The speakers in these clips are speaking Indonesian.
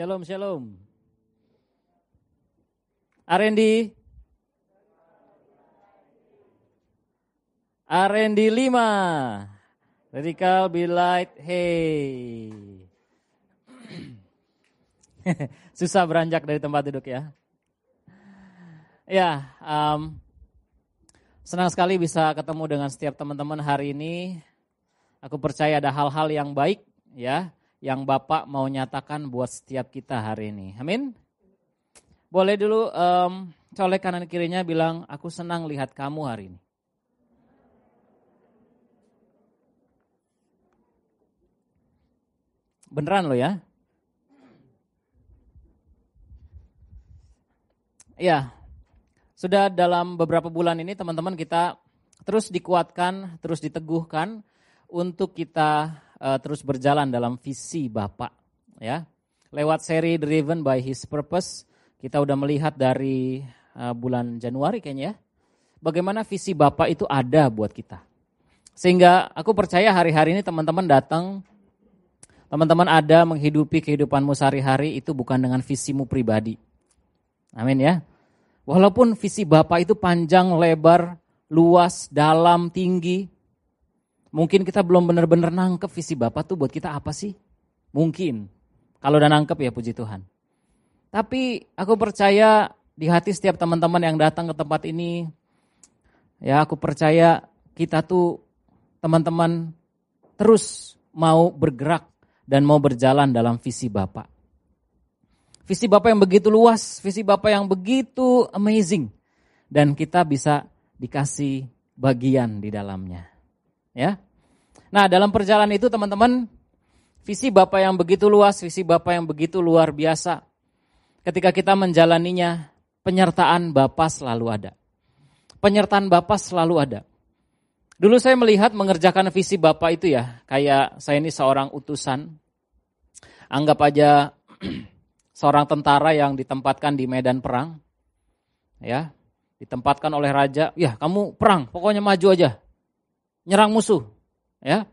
Shalom, shalom. Arendi. Arendi 5. Radical be light, hey. Susah beranjak dari tempat duduk ya. Ya, um, senang sekali bisa ketemu dengan setiap teman-teman hari ini. Aku percaya ada hal-hal yang baik ya yang Bapak mau nyatakan buat setiap kita hari ini. Amin. Boleh dulu um, colek kanan kirinya bilang, aku senang lihat kamu hari ini. Beneran lo ya? Ya, sudah dalam beberapa bulan ini teman-teman kita terus dikuatkan, terus diteguhkan untuk kita uh, terus berjalan dalam visi Bapak ya. Lewat seri Driven by His Purpose, kita udah melihat dari uh, bulan Januari kayaknya ya. Bagaimana visi Bapak itu ada buat kita. Sehingga aku percaya hari-hari ini teman-teman datang teman-teman ada menghidupi kehidupanmu sehari-hari itu bukan dengan visimu pribadi. Amin ya. Walaupun visi Bapak itu panjang, lebar, luas, dalam, tinggi, Mungkin kita belum benar-benar nangkep visi Bapak tuh buat kita apa sih? Mungkin. Kalau udah nangkep ya puji Tuhan. Tapi aku percaya di hati setiap teman-teman yang datang ke tempat ini, ya aku percaya kita tuh teman-teman terus mau bergerak dan mau berjalan dalam visi Bapak. Visi Bapak yang begitu luas, visi Bapak yang begitu amazing. Dan kita bisa dikasih bagian di dalamnya. Ya. Nah, dalam perjalanan itu teman-teman, visi Bapak yang begitu luas, visi Bapak yang begitu luar biasa. Ketika kita menjalaninya, penyertaan Bapak selalu ada. Penyertaan Bapak selalu ada. Dulu saya melihat mengerjakan visi Bapak itu ya, kayak saya ini seorang utusan. Anggap aja seorang tentara yang ditempatkan di medan perang. Ya, ditempatkan oleh raja, ya kamu perang, pokoknya maju aja nyerang musuh, ya.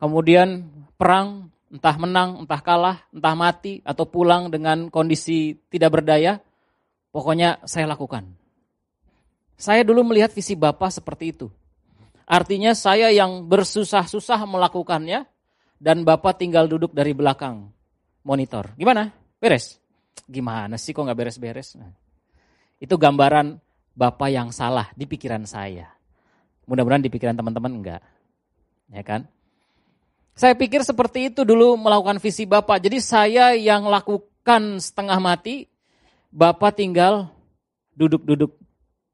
Kemudian perang, entah menang, entah kalah, entah mati atau pulang dengan kondisi tidak berdaya, pokoknya saya lakukan. Saya dulu melihat visi Bapak seperti itu. Artinya saya yang bersusah-susah melakukannya dan Bapak tinggal duduk dari belakang monitor. Gimana? Beres? Gimana sih kok nggak beres-beres? Nah, itu gambaran Bapak yang salah di pikiran saya. Mudah-mudahan di pikiran teman-teman enggak. Ya kan? Saya pikir seperti itu dulu melakukan visi Bapak. Jadi saya yang lakukan setengah mati, Bapak tinggal duduk-duduk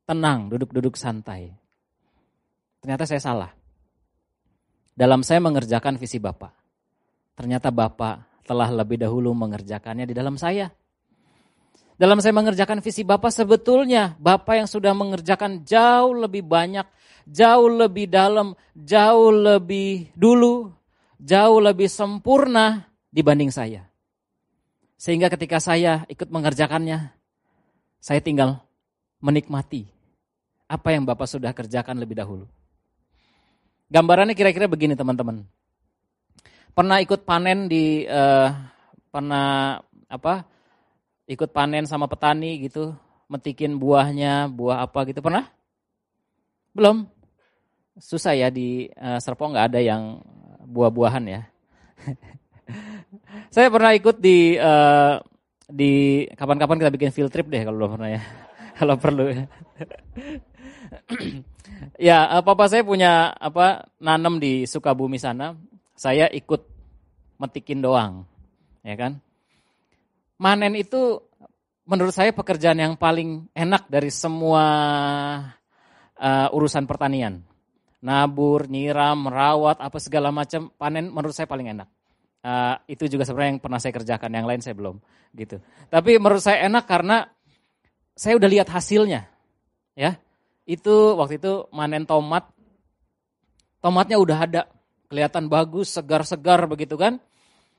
tenang, duduk-duduk santai. Ternyata saya salah. Dalam saya mengerjakan visi Bapak. Ternyata Bapak telah lebih dahulu mengerjakannya di dalam saya. Dalam saya mengerjakan visi Bapak sebetulnya Bapak yang sudah mengerjakan jauh lebih banyak jauh lebih dalam, jauh lebih dulu, jauh lebih sempurna dibanding saya. Sehingga ketika saya ikut mengerjakannya, saya tinggal menikmati apa yang Bapak sudah kerjakan lebih dahulu. Gambarannya kira-kira begini teman-teman. Pernah ikut panen di uh, pernah apa? Ikut panen sama petani gitu, metikin buahnya, buah apa gitu pernah? Belum. Susah ya di uh, Serpong nggak ada yang buah-buahan ya. Saya pernah ikut di uh, di kapan-kapan kita bikin field trip deh kalau pernah ya. kalau perlu ya. ya, uh, papa saya punya apa nanam di Sukabumi sana. Saya ikut metikin doang. Ya kan? Manen itu menurut saya pekerjaan yang paling enak dari semua uh, urusan pertanian. Nabur, nyiram, merawat, apa segala macam panen menurut saya paling enak. Uh, itu juga sebenarnya yang pernah saya kerjakan, yang lain saya belum gitu. Tapi menurut saya enak karena saya udah lihat hasilnya. Ya. Itu waktu itu manen tomat. Tomatnya udah ada, kelihatan bagus, segar-segar begitu kan.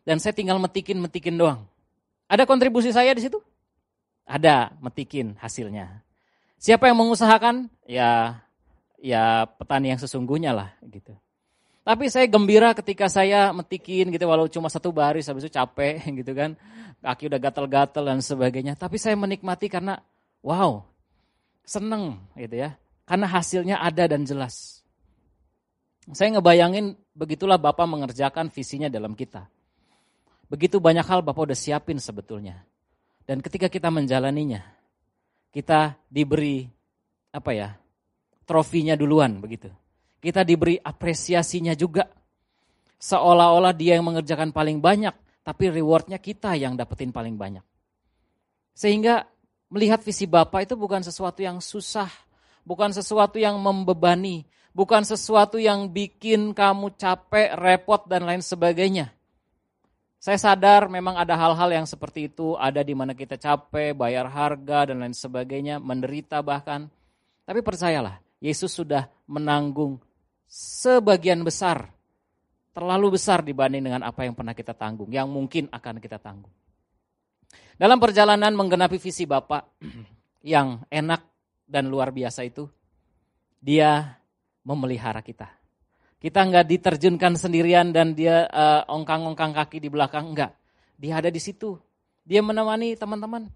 Dan saya tinggal metikin-metikin doang. Ada kontribusi saya di situ? Ada, metikin hasilnya. Siapa yang mengusahakan? Ya ya petani yang sesungguhnya lah gitu. Tapi saya gembira ketika saya metikin gitu walau cuma satu baris habis itu capek gitu kan. Kaki udah gatel-gatel dan sebagainya. Tapi saya menikmati karena wow, seneng gitu ya. Karena hasilnya ada dan jelas. Saya ngebayangin begitulah Bapak mengerjakan visinya dalam kita. Begitu banyak hal Bapak udah siapin sebetulnya. Dan ketika kita menjalaninya, kita diberi apa ya? Trofinya duluan begitu. Kita diberi apresiasinya juga. Seolah-olah dia yang mengerjakan paling banyak, tapi rewardnya kita yang dapetin paling banyak. Sehingga melihat visi Bapak itu bukan sesuatu yang susah, bukan sesuatu yang membebani, bukan sesuatu yang bikin kamu capek, repot, dan lain sebagainya. Saya sadar memang ada hal-hal yang seperti itu, ada di mana kita capek, bayar harga, dan lain sebagainya, menderita bahkan. Tapi percayalah, Yesus sudah menanggung sebagian besar, terlalu besar dibanding dengan apa yang pernah kita tanggung, yang mungkin akan kita tanggung. Dalam perjalanan menggenapi visi Bapak yang enak dan luar biasa itu, dia memelihara kita. Kita nggak diterjunkan sendirian dan dia uh, ongkang-ongkang kaki di belakang, enggak. Dia ada di situ. Dia menemani teman-teman.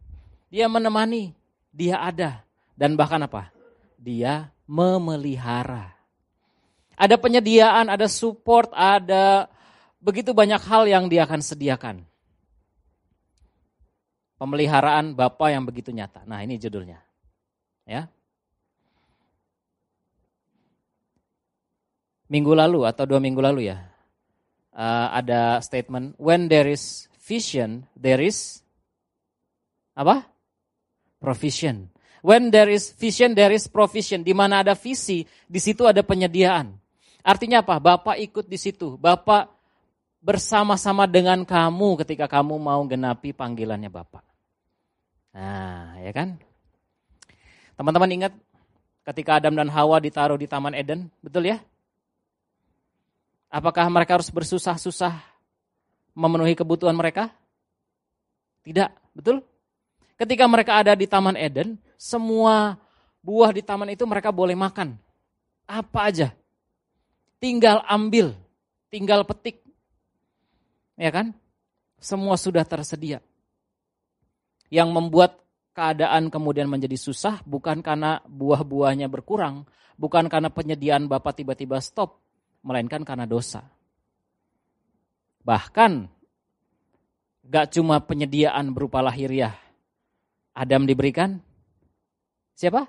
Dia menemani. Dia ada. Dan bahkan apa? Dia memelihara. Ada penyediaan, ada support, ada begitu banyak hal yang dia akan sediakan. Pemeliharaan Bapak yang begitu nyata. Nah ini judulnya. Ya, minggu lalu atau dua minggu lalu ya, uh, ada statement when there is vision, there is apa? Provision. When there is vision, there is provision. Di mana ada visi, di situ ada penyediaan. Artinya apa? Bapak ikut di situ. Bapak bersama-sama dengan kamu ketika kamu mau genapi panggilannya Bapak. Nah, ya kan? Teman-teman ingat ketika Adam dan Hawa ditaruh di Taman Eden, betul ya? Apakah mereka harus bersusah-susah memenuhi kebutuhan mereka? Tidak, betul? Ketika mereka ada di Taman Eden, semua buah di taman itu mereka boleh makan. Apa aja. Tinggal ambil, tinggal petik. Ya kan? Semua sudah tersedia. Yang membuat keadaan kemudian menjadi susah bukan karena buah-buahnya berkurang, bukan karena penyediaan Bapak tiba-tiba stop, melainkan karena dosa. Bahkan gak cuma penyediaan berupa lahiriah. Adam diberikan siapa?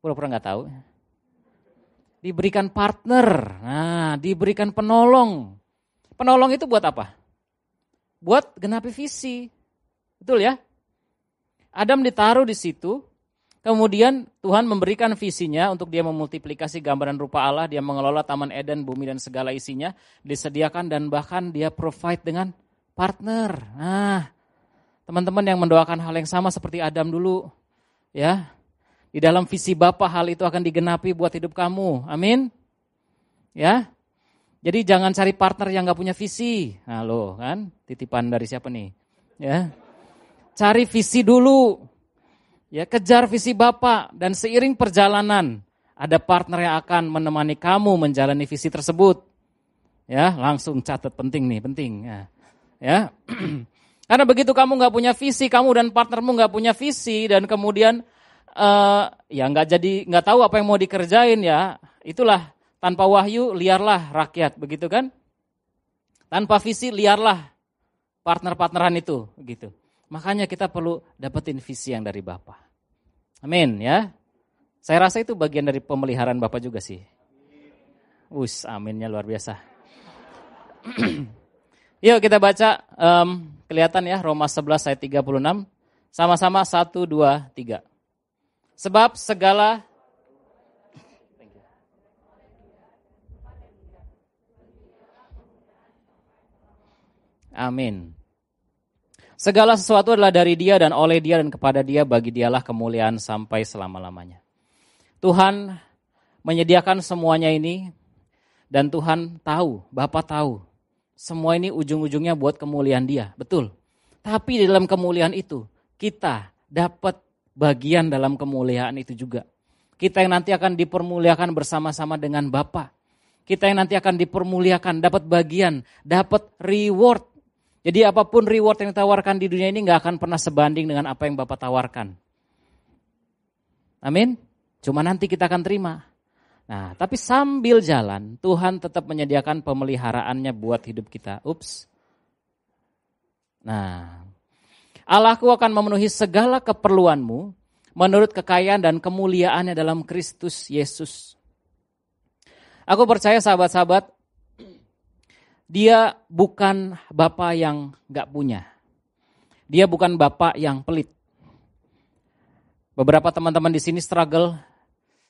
Pura-pura gak tahu. Diberikan partner, nah diberikan penolong. Penolong itu buat apa? Buat genapi visi. Betul ya? Adam ditaruh di situ Kemudian Tuhan memberikan visinya untuk dia memultiplikasi gambaran rupa Allah, dia mengelola Taman Eden, bumi dan segala isinya, disediakan dan bahkan dia provide dengan partner. Nah, teman-teman yang mendoakan hal yang sama seperti Adam dulu, ya, di dalam visi Bapa hal itu akan digenapi buat hidup kamu. Amin. Ya. Jadi jangan cari partner yang gak punya visi. Nah, lo kan titipan dari siapa nih? Ya. Cari visi dulu. Ya, kejar visi Bapak dan seiring perjalanan ada partner yang akan menemani kamu menjalani visi tersebut. Ya, langsung catat penting nih, penting. Ya, ya. karena begitu kamu nggak punya visi, kamu dan partnermu nggak punya visi dan kemudian uh, ya nggak jadi nggak tahu apa yang mau dikerjain ya, itulah tanpa wahyu liarlah rakyat, begitu kan? Tanpa visi liarlah partner-partneran itu, gitu. Makanya kita perlu dapetin visi yang dari Bapak. Amin ya. Saya rasa itu bagian dari pemeliharaan Bapak juga sih. Us, aminnya luar biasa. Yuk kita baca, um, kelihatan ya Roma 11 ayat 36. Sama-sama 1, 2, 3. Sebab segala Amin. Segala sesuatu adalah dari dia dan oleh dia dan kepada dia bagi dialah kemuliaan sampai selama-lamanya. Tuhan menyediakan semuanya ini dan Tuhan tahu, Bapak tahu. Semua ini ujung-ujungnya buat kemuliaan dia, betul. Tapi di dalam kemuliaan itu kita dapat bagian dalam kemuliaan itu juga. Kita yang nanti akan dipermuliakan bersama-sama dengan Bapak. Kita yang nanti akan dipermuliakan, dapat bagian, dapat reward. Jadi apa pun reward yang ditawarkan di dunia ini nggak akan pernah sebanding dengan apa yang Bapak tawarkan. Amin. Cuma nanti kita akan terima. Nah, tapi sambil jalan, Tuhan tetap menyediakan pemeliharaannya buat hidup kita. Ups. Nah, Allahku akan memenuhi segala keperluanmu menurut kekayaan dan kemuliaannya dalam Kristus Yesus. Aku percaya sahabat-sahabat, dia bukan bapak yang gak punya. Dia bukan bapak yang pelit. Beberapa teman-teman di sini struggle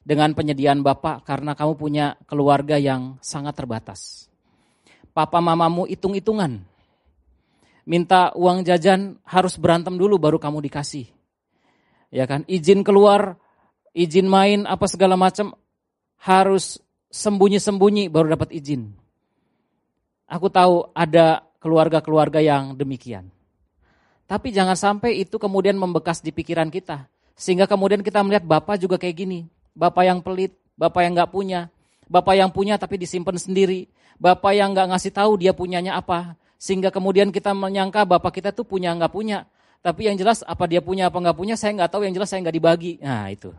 dengan penyediaan bapak karena kamu punya keluarga yang sangat terbatas. Papa mamamu hitung-hitungan. Minta uang jajan harus berantem dulu baru kamu dikasih. Ya kan? Izin keluar, izin main apa segala macam harus sembunyi-sembunyi baru dapat izin. Aku tahu ada keluarga-keluarga yang demikian. Tapi jangan sampai itu kemudian membekas di pikiran kita. Sehingga kemudian kita melihat Bapak juga kayak gini. Bapak yang pelit, Bapak yang gak punya. Bapak yang punya tapi disimpan sendiri. Bapak yang gak ngasih tahu dia punyanya apa. Sehingga kemudian kita menyangka Bapak kita tuh punya nggak punya. Tapi yang jelas apa dia punya apa nggak punya saya nggak tahu. Yang jelas saya nggak dibagi. Nah itu,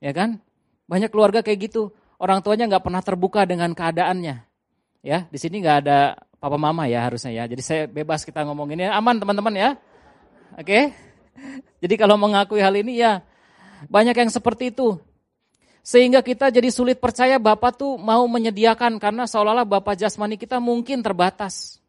ya kan? Banyak keluarga kayak gitu orang tuanya nggak pernah terbuka dengan keadaannya. Ya, di sini nggak ada papa mama ya harusnya ya. Jadi saya bebas kita ngomongin ya, aman teman-teman ya. Oke. Jadi kalau mengakui hal ini ya banyak yang seperti itu. Sehingga kita jadi sulit percaya Bapak tuh mau menyediakan karena seolah-olah Bapak jasmani kita mungkin terbatas.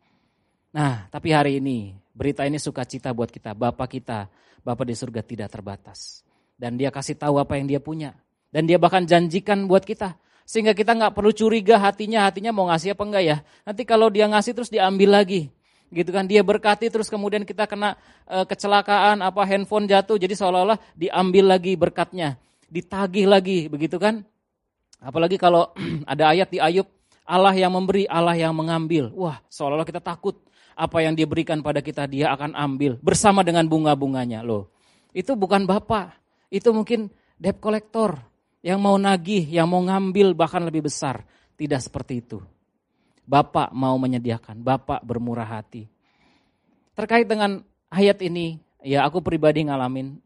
Nah, tapi hari ini berita ini sukacita buat kita. Bapak kita, Bapak di surga tidak terbatas. Dan dia kasih tahu apa yang dia punya. Dan dia bahkan janjikan buat kita. Sehingga kita nggak perlu curiga hatinya, hatinya mau ngasih apa enggak ya. Nanti kalau dia ngasih terus diambil lagi. Gitu kan, dia berkati terus kemudian kita kena e, kecelakaan, apa handphone jatuh, jadi seolah-olah diambil lagi berkatnya. Ditagih lagi, begitu kan. Apalagi kalau ada ayat di Ayub, Allah yang memberi, Allah yang mengambil. Wah, seolah-olah kita takut apa yang dia berikan pada kita, dia akan ambil bersama dengan bunga-bunganya loh. Itu bukan Bapak, itu mungkin debt collector, yang mau nagih, yang mau ngambil bahkan lebih besar. Tidak seperti itu. Bapak mau menyediakan, Bapak bermurah hati. Terkait dengan ayat ini, ya aku pribadi ngalamin.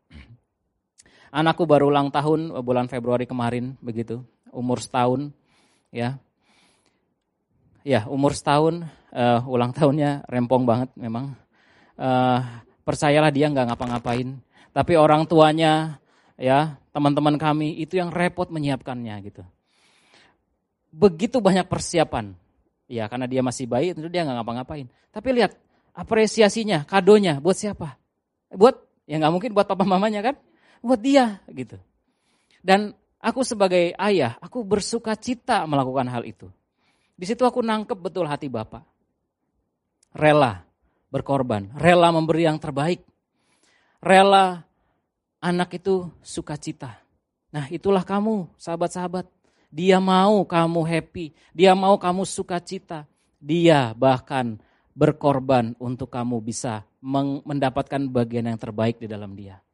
Anakku baru ulang tahun bulan Februari kemarin, begitu, umur setahun, ya. Ya, umur setahun, uh, ulang tahunnya rempong banget memang. Uh, percayalah dia nggak ngapa-ngapain, tapi orang tuanya ya teman-teman kami itu yang repot menyiapkannya gitu. Begitu banyak persiapan. Ya karena dia masih bayi tentu dia nggak ngapa-ngapain. Tapi lihat apresiasinya, kadonya buat siapa? Buat ya nggak mungkin buat papa mamanya kan? Buat dia gitu. Dan aku sebagai ayah, aku bersuka cita melakukan hal itu. Di situ aku nangkep betul hati bapak. Rela berkorban, rela memberi yang terbaik. Rela anak itu sukacita. Nah itulah kamu sahabat-sahabat. Dia mau kamu happy, dia mau kamu sukacita. Dia bahkan berkorban untuk kamu bisa mendapatkan bagian yang terbaik di dalam dia.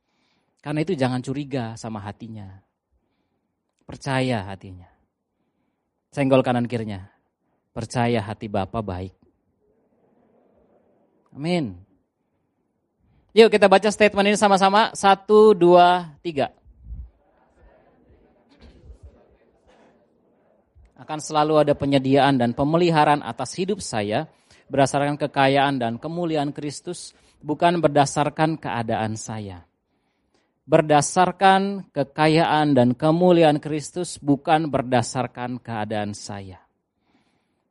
Karena itu jangan curiga sama hatinya. Percaya hatinya. Senggol kanan kirinya. Percaya hati Bapak baik. Amin. Yuk kita baca statement ini sama-sama. Satu, dua, tiga. Akan selalu ada penyediaan dan pemeliharaan atas hidup saya berdasarkan kekayaan dan kemuliaan Kristus, bukan berdasarkan keadaan saya. Berdasarkan kekayaan dan kemuliaan Kristus, bukan berdasarkan keadaan saya.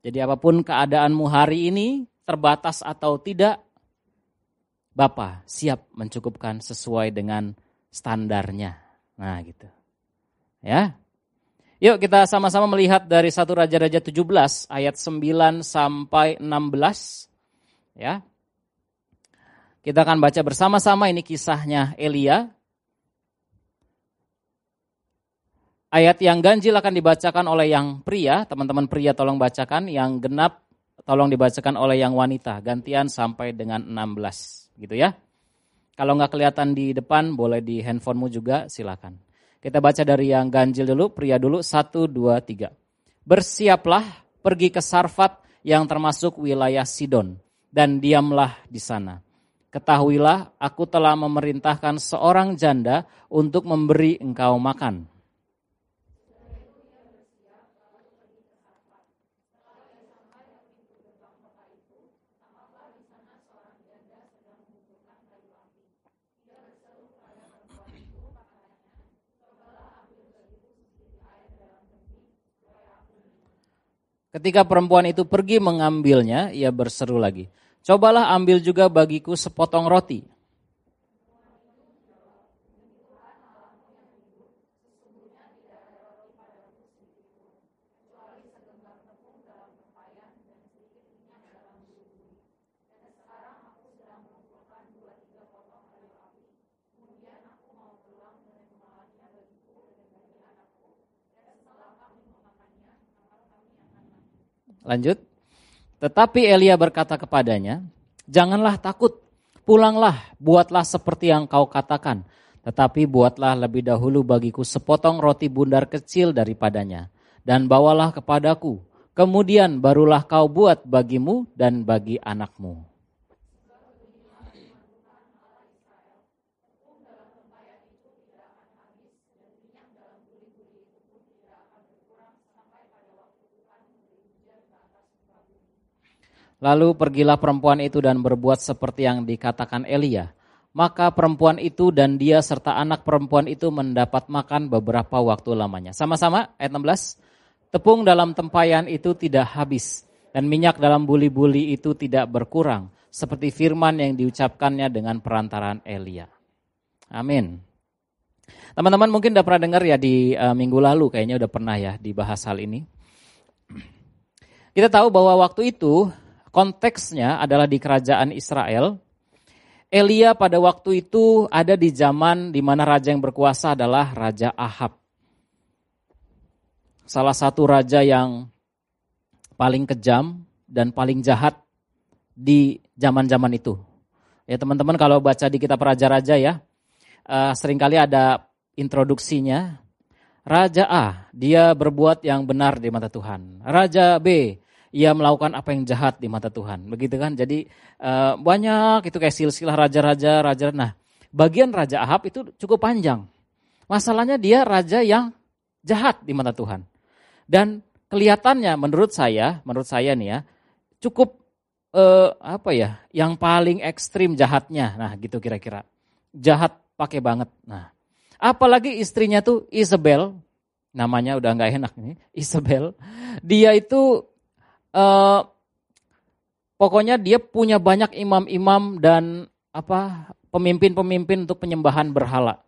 Jadi apa pun keadaanmu hari ini, terbatas atau tidak, Bapak siap mencukupkan sesuai dengan standarnya. Nah gitu. Ya. Yuk kita sama-sama melihat dari satu Raja-Raja 17 ayat 9 sampai 16. Ya. Kita akan baca bersama-sama ini kisahnya Elia. Ayat yang ganjil akan dibacakan oleh yang pria, teman-teman pria tolong bacakan, yang genap tolong dibacakan oleh yang wanita, gantian sampai dengan 16 gitu ya. Kalau nggak kelihatan di depan, boleh di handphonemu juga, silakan. Kita baca dari yang ganjil dulu, pria dulu, satu, dua, tiga. Bersiaplah pergi ke Sarfat yang termasuk wilayah Sidon dan diamlah di sana. Ketahuilah aku telah memerintahkan seorang janda untuk memberi engkau makan. Ketika perempuan itu pergi mengambilnya, ia berseru lagi, Cobalah ambil juga bagiku sepotong roti. Lanjut. Tetapi Elia berkata kepadanya, "Janganlah takut, pulanglah, buatlah seperti yang kau katakan, tetapi buatlah lebih dahulu bagiku sepotong roti bundar kecil daripadanya, dan bawalah kepadaku. Kemudian barulah kau buat bagimu dan bagi anakmu." Lalu pergilah perempuan itu dan berbuat seperti yang dikatakan Elia. Maka perempuan itu dan dia serta anak perempuan itu mendapat makan beberapa waktu lamanya. Sama-sama ayat 16. Tepung dalam tempayan itu tidak habis dan minyak dalam buli-buli itu tidak berkurang seperti firman yang diucapkannya dengan perantaraan Elia. Amin. Teman-teman mungkin udah pernah dengar ya di uh, minggu lalu kayaknya udah pernah ya dibahas hal ini. Kita tahu bahwa waktu itu konteksnya adalah di kerajaan Israel. Elia pada waktu itu ada di zaman di mana raja yang berkuasa adalah Raja Ahab. Salah satu raja yang paling kejam dan paling jahat di zaman-zaman itu. Ya teman-teman kalau baca di kitab Raja-Raja ya, uh, sering kali ada introduksinya. Raja A, dia berbuat yang benar di mata Tuhan. Raja B, ia melakukan apa yang jahat di mata Tuhan. Begitu kan? Jadi uh, banyak itu kayak silsilah raja-raja, raja. Nah, bagian Raja Ahab itu cukup panjang. Masalahnya dia raja yang jahat di mata Tuhan. Dan kelihatannya menurut saya, menurut saya nih ya, cukup uh, apa ya, yang paling ekstrim jahatnya. Nah, gitu kira-kira. Jahat pakai banget. Nah, apalagi istrinya tuh Isabel, namanya udah nggak enak nih, Isabel. Dia itu uh, pokoknya dia punya banyak imam-imam dan apa pemimpin-pemimpin untuk penyembahan berhala.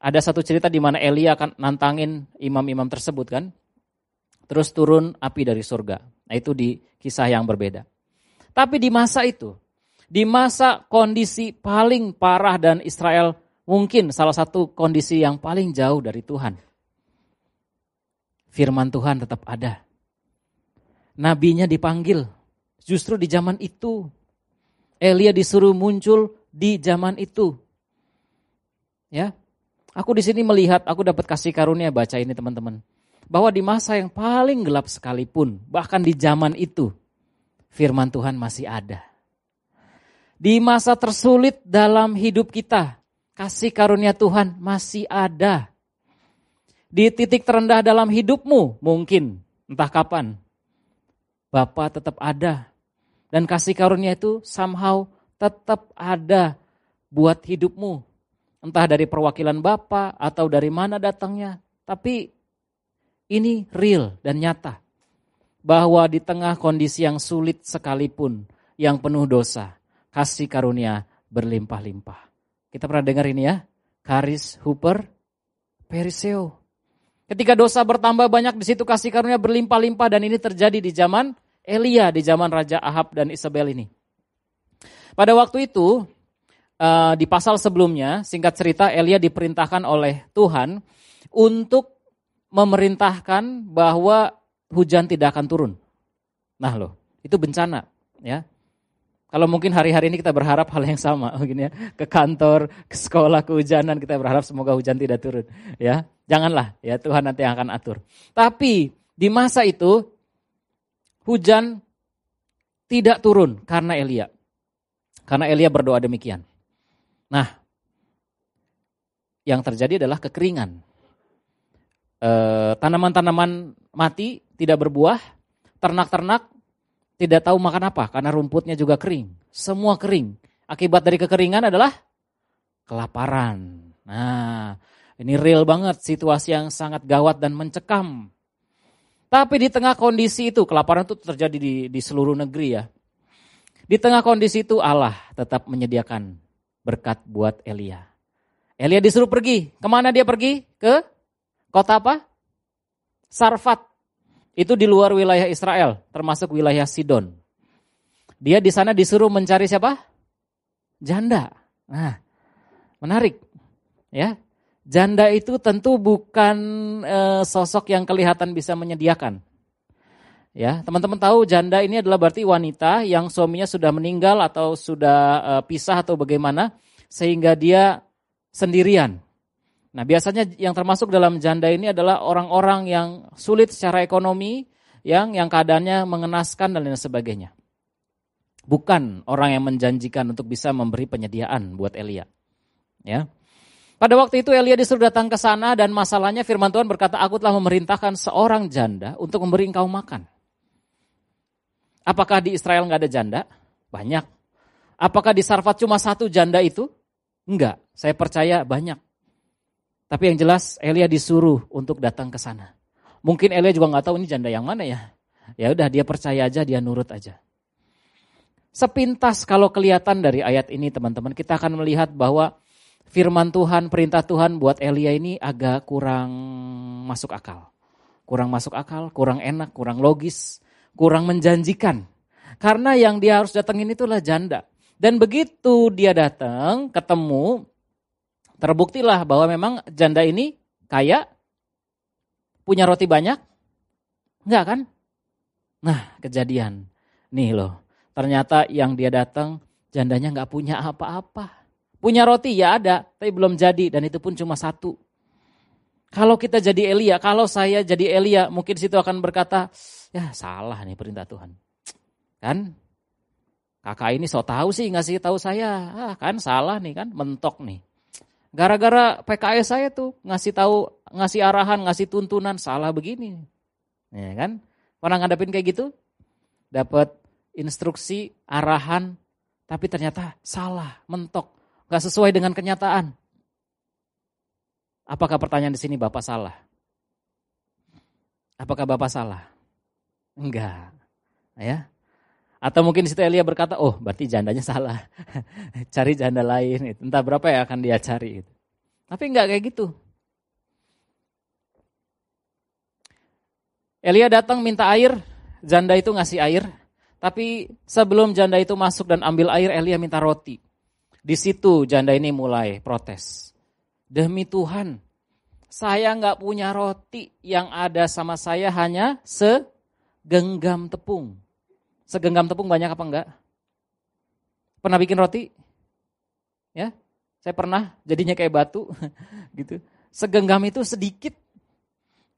Ada satu cerita di mana Elia akan nantangin imam-imam tersebut kan. Terus turun api dari surga. Nah itu di kisah yang berbeda. Tapi di masa itu, di masa kondisi paling parah dan Israel mungkin salah satu kondisi yang paling jauh dari Tuhan. Firman Tuhan tetap ada nabinya dipanggil. Justru di zaman itu. Elia disuruh muncul di zaman itu. Ya. Aku di sini melihat, aku dapat kasih karunia baca ini teman-teman. Bahwa di masa yang paling gelap sekalipun, bahkan di zaman itu, firman Tuhan masih ada. Di masa tersulit dalam hidup kita, kasih karunia Tuhan masih ada. Di titik terendah dalam hidupmu mungkin, entah kapan, Bapa tetap ada. Dan kasih karunia itu somehow tetap ada buat hidupmu. Entah dari perwakilan Bapa atau dari mana datangnya. Tapi ini real dan nyata. Bahwa di tengah kondisi yang sulit sekalipun, yang penuh dosa, kasih karunia berlimpah-limpah. Kita pernah dengar ini ya, Karis Hooper Periseo. Ketika dosa bertambah banyak di situ kasih karunia berlimpah-limpah dan ini terjadi di zaman Elia, di zaman Raja Ahab dan Isabel ini. Pada waktu itu eh, di pasal sebelumnya, singkat cerita Elia diperintahkan oleh Tuhan untuk memerintahkan bahwa hujan tidak akan turun. Nah loh, itu bencana ya. Kalau mungkin hari-hari ini kita berharap hal yang sama, mungkin ya ke kantor, ke sekolah, kehujanan kita berharap semoga hujan tidak turun, ya. Janganlah, ya Tuhan nanti akan atur. Tapi Di masa itu hujan tidak turun karena Elia. Karena Elia berdoa demikian. Nah, yang terjadi adalah kekeringan. E, tanaman-tanaman mati, tidak berbuah, ternak-ternak tidak tahu makan apa karena rumputnya juga kering. Semua kering. Akibat dari kekeringan adalah kelaparan. Nah, ini real banget situasi yang sangat gawat dan mencekam. Tapi di tengah kondisi itu, kelaparan itu terjadi di, di seluruh negeri ya. Di tengah kondisi itu Allah tetap menyediakan berkat buat Elia. Elia disuruh pergi. Ke mana dia pergi? Ke kota apa? Sarfat. Itu di luar wilayah Israel, termasuk wilayah Sidon. Dia di sana disuruh mencari siapa? Janda. Nah, menarik. Ya, janda itu tentu bukan e, sosok yang kelihatan bisa menyediakan. Ya, teman-teman tahu janda ini adalah berarti wanita yang suaminya sudah meninggal atau sudah uh, pisah atau bagaimana sehingga dia sendirian. Nah, biasanya yang termasuk dalam janda ini adalah orang-orang yang sulit secara ekonomi, yang yang keadaannya mengenaskan dan lain sebagainya. Bukan orang yang menjanjikan untuk bisa memberi penyediaan buat Elia. Ya. Pada waktu itu Elia disuruh datang ke sana dan masalahnya firman Tuhan berkata, aku telah memerintahkan seorang janda untuk memberi engkau makan. Apakah di Israel nggak ada janda? Banyak. Apakah di Sarfat cuma satu janda itu? Enggak, saya percaya banyak. Tapi yang jelas Elia disuruh untuk datang ke sana. Mungkin Elia juga nggak tahu ini janda yang mana ya. Ya udah dia percaya aja, dia nurut aja. Sepintas kalau kelihatan dari ayat ini teman-teman, kita akan melihat bahwa firman Tuhan, perintah Tuhan buat Elia ini agak kurang masuk akal. Kurang masuk akal, kurang enak, kurang logis kurang menjanjikan. Karena yang dia harus datengin itulah janda. Dan begitu dia datang, ketemu, terbuktilah bahwa memang janda ini kaya, punya roti banyak. Enggak kan? Nah, kejadian. Nih loh, ternyata yang dia datang, jandanya nggak punya apa-apa. Punya roti ya ada, tapi belum jadi dan itu pun cuma satu. Kalau kita jadi Elia, kalau saya jadi Elia, mungkin situ akan berkata, ya salah nih perintah Tuhan. Kan? Kakak ini so tahu sih ngasih tahu saya, ah, kan salah nih kan, mentok nih. Gara-gara PKS saya tuh ngasih tahu, ngasih arahan, ngasih tuntunan salah begini. Ya kan? Pernah ngadepin kayak gitu? Dapat instruksi, arahan, tapi ternyata salah, mentok, nggak sesuai dengan kenyataan. Apakah pertanyaan di sini Bapak salah? Apakah Bapak salah? Enggak. Ya. Atau mungkin di situ Elia berkata, oh berarti jandanya salah. cari janda lain. Entah berapa yang akan dia cari. Tapi enggak kayak gitu. Elia datang minta air, janda itu ngasih air. Tapi sebelum janda itu masuk dan ambil air, Elia minta roti. Di situ janda ini mulai protes. Demi Tuhan, saya nggak punya roti, yang ada sama saya hanya segenggam tepung. Segenggam tepung banyak apa enggak? Pernah bikin roti? Ya, saya pernah, jadinya kayak batu, gitu. Segenggam itu sedikit.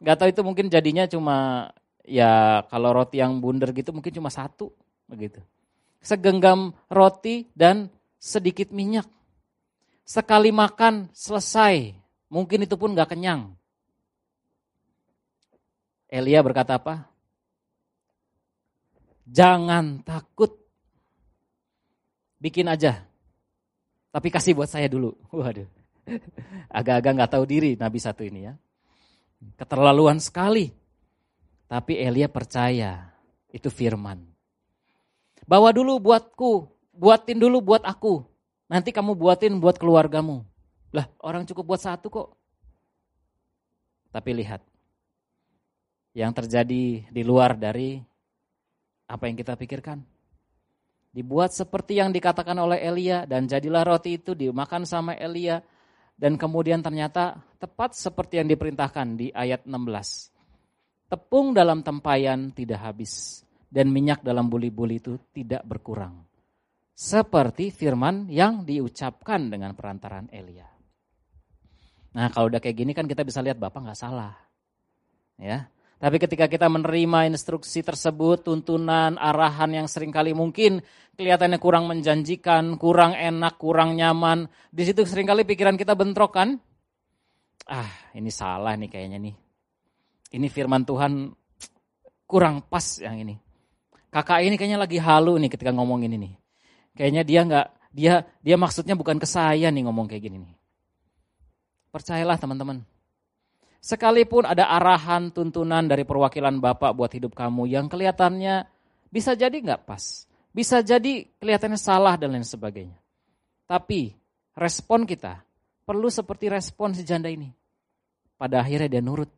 Gak tahu itu mungkin jadinya cuma ya kalau roti yang bundar gitu mungkin cuma satu, begitu. Segenggam roti dan sedikit minyak. Sekali makan selesai. Mungkin itu pun gak kenyang. Elia berkata apa? Jangan takut. Bikin aja. Tapi kasih buat saya dulu. Waduh. Agak-agak gak tahu diri Nabi satu ini ya. Keterlaluan sekali. Tapi Elia percaya itu firman. Bawa dulu buatku, buatin dulu buat aku. Nanti kamu buatin buat keluargamu. Lah orang cukup buat satu kok. Tapi lihat. Yang terjadi di luar dari apa yang kita pikirkan. Dibuat seperti yang dikatakan oleh Elia dan jadilah roti itu dimakan sama Elia. Dan kemudian ternyata tepat seperti yang diperintahkan di ayat 16. Tepung dalam tempayan tidak habis dan minyak dalam buli-buli itu tidak berkurang seperti firman yang diucapkan dengan perantaran Elia. Nah kalau udah kayak gini kan kita bisa lihat Bapak nggak salah. ya. Tapi ketika kita menerima instruksi tersebut, tuntunan, arahan yang sering kali mungkin kelihatannya kurang menjanjikan, kurang enak, kurang nyaman. Di situ sering kali pikiran kita bentrok kan? Ah, ini salah nih kayaknya nih. Ini firman Tuhan kurang pas yang ini. Kakak ini kayaknya lagi halu nih ketika ngomongin ini. Kayaknya dia nggak dia dia maksudnya bukan ke saya nih ngomong kayak gini nih. Percayalah teman-teman. Sekalipun ada arahan, tuntunan dari perwakilan Bapak buat hidup kamu yang kelihatannya bisa jadi nggak pas. Bisa jadi kelihatannya salah dan lain sebagainya. Tapi respon kita perlu seperti respon si janda ini. Pada akhirnya dia nurut.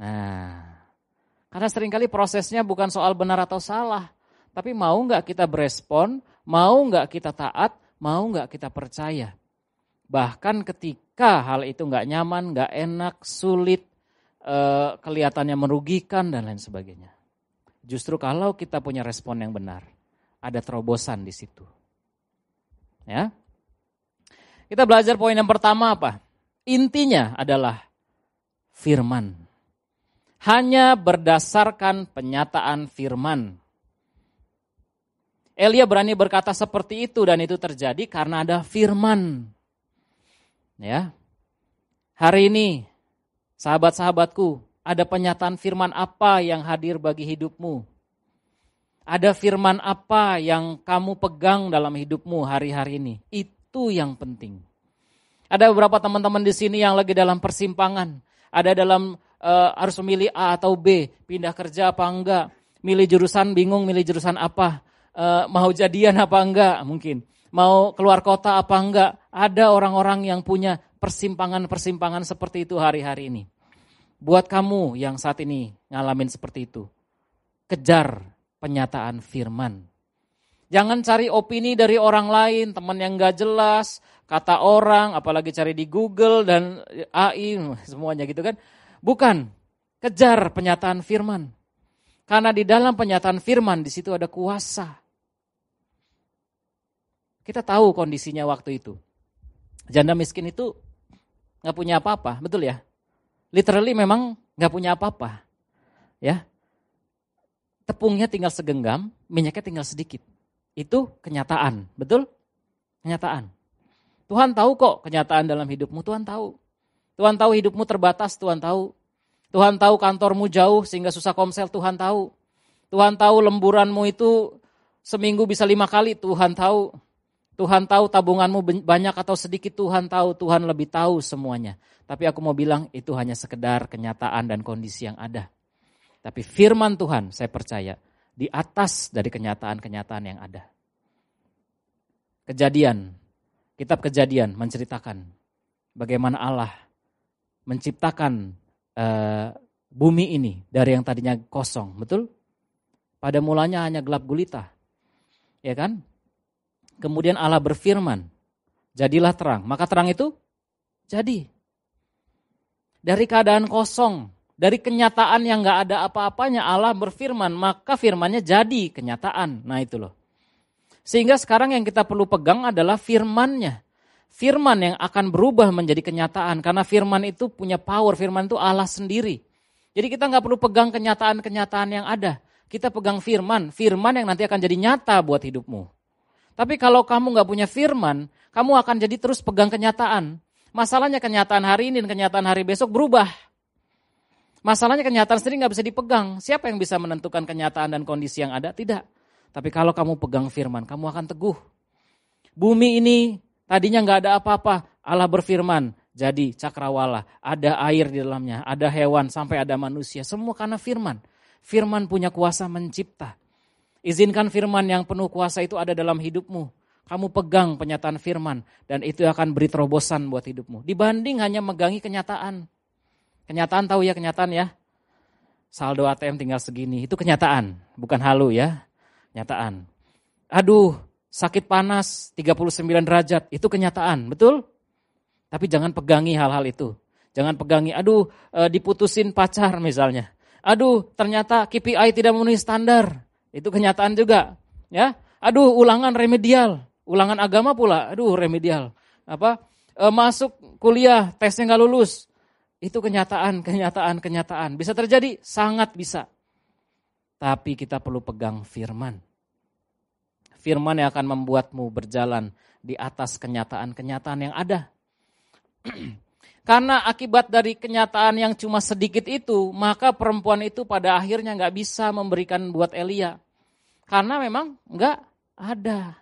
Nah, karena sering kali prosesnya bukan soal benar atau salah. Tapi mau nggak kita berespon, mau nggak kita taat, mau nggak kita percaya. Bahkan ketika hal itu nggak nyaman, nggak enak, sulit, eh, kelihatannya merugikan dan lain sebagainya. Justru kalau kita punya respon yang benar, ada terobosan di situ. Ya. Kita belajar poin yang pertama apa? Intinya adalah firman. Hanya berdasarkan penyataan firman. Elia berani berkata seperti itu dan itu terjadi karena ada firman. Ya. Hari ini sahabat-sahabatku, ada penyataan firman apa yang hadir bagi hidupmu? Ada firman apa yang kamu pegang dalam hidupmu hari-hari ini? Itu yang penting. Ada beberapa teman-teman di sini yang lagi dalam persimpangan, ada dalam uh, harus memilih A atau B, pindah kerja apa enggak, milih jurusan bingung milih jurusan apa, uh, mau jadian apa enggak mungkin mau keluar kota apa enggak. Ada orang-orang yang punya persimpangan-persimpangan seperti itu hari-hari ini. Buat kamu yang saat ini ngalamin seperti itu, kejar penyataan firman. Jangan cari opini dari orang lain, teman yang gak jelas, kata orang, apalagi cari di Google dan AI, semuanya gitu kan. Bukan, kejar penyataan firman. Karena di dalam penyataan firman di situ ada kuasa. Kita tahu kondisinya waktu itu. Janda miskin itu nggak punya apa-apa, betul ya? Literally memang nggak punya apa-apa, ya. Tepungnya tinggal segenggam, minyaknya tinggal sedikit. Itu kenyataan, betul? Kenyataan. Tuhan tahu kok kenyataan dalam hidupmu, Tuhan tahu. Tuhan tahu hidupmu terbatas, Tuhan tahu. Tuhan tahu kantormu jauh sehingga susah komsel, Tuhan tahu. Tuhan tahu lemburanmu itu seminggu bisa lima kali, Tuhan tahu. Tuhan tahu tabunganmu banyak atau sedikit, Tuhan tahu, Tuhan lebih tahu semuanya. Tapi aku mau bilang itu hanya sekedar kenyataan dan kondisi yang ada. Tapi firman Tuhan saya percaya di atas dari kenyataan-kenyataan yang ada. Kejadian, kitab kejadian menceritakan bagaimana Allah menciptakan uh, bumi ini dari yang tadinya kosong, betul? Pada mulanya hanya gelap gulita. Ya kan? Kemudian Allah berfirman, jadilah terang. Maka terang itu jadi. Dari keadaan kosong, dari kenyataan yang gak ada apa-apanya Allah berfirman, maka firmannya jadi kenyataan. Nah itu loh. Sehingga sekarang yang kita perlu pegang adalah firmannya. Firman yang akan berubah menjadi kenyataan. Karena firman itu punya power, firman itu Allah sendiri. Jadi kita nggak perlu pegang kenyataan-kenyataan yang ada. Kita pegang firman, firman yang nanti akan jadi nyata buat hidupmu. Tapi kalau kamu nggak punya firman, kamu akan jadi terus pegang kenyataan. Masalahnya kenyataan hari ini dan kenyataan hari besok berubah. Masalahnya kenyataan sendiri nggak bisa dipegang. Siapa yang bisa menentukan kenyataan dan kondisi yang ada? Tidak. Tapi kalau kamu pegang firman, kamu akan teguh. Bumi ini tadinya nggak ada apa-apa. Allah berfirman, jadi cakrawala, ada air di dalamnya, ada hewan, sampai ada manusia. Semua karena firman. Firman punya kuasa mencipta. Izinkan firman yang penuh kuasa itu ada dalam hidupmu. Kamu pegang penyataan firman dan itu akan beri terobosan buat hidupmu. Dibanding hanya megangi kenyataan. Kenyataan tahu ya kenyataan ya. Saldo ATM tinggal segini, itu kenyataan, bukan halu ya. Kenyataan. Aduh, sakit panas 39 derajat, itu kenyataan, betul? Tapi jangan pegangi hal-hal itu. Jangan pegangi, aduh e, diputusin pacar misalnya. Aduh, ternyata KPI tidak memenuhi standar. Itu kenyataan juga, ya. Aduh, ulangan remedial, ulangan agama pula. Aduh, remedial. Apa? E, masuk kuliah, tesnya nggak lulus. Itu kenyataan, kenyataan, kenyataan. Bisa terjadi? Sangat bisa. Tapi kita perlu pegang firman. Firman yang akan membuatmu berjalan di atas kenyataan-kenyataan yang ada. Karena akibat dari kenyataan yang cuma sedikit itu, maka perempuan itu pada akhirnya nggak bisa memberikan buat Elia. Karena memang nggak ada.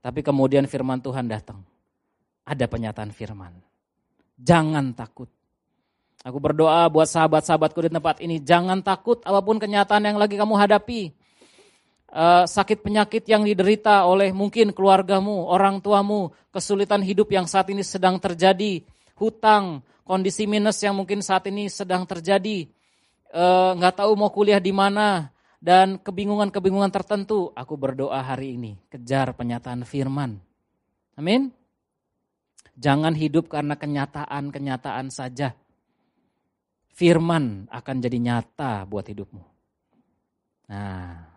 Tapi kemudian firman Tuhan datang. Ada penyataan firman. Jangan takut. Aku berdoa buat sahabat-sahabatku di tempat ini. Jangan takut apa pun kenyataan yang lagi kamu hadapi. Uh, sakit penyakit yang diderita oleh mungkin keluargamu, orang tuamu, kesulitan hidup yang saat ini sedang terjadi, hutang, kondisi minus yang mungkin saat ini sedang terjadi, eh, nggak uh, tahu mau kuliah di mana, dan kebingungan-kebingungan tertentu, aku berdoa hari ini, kejar penyataan firman. Amin. Jangan hidup karena kenyataan-kenyataan saja. Firman akan jadi nyata buat hidupmu. Nah,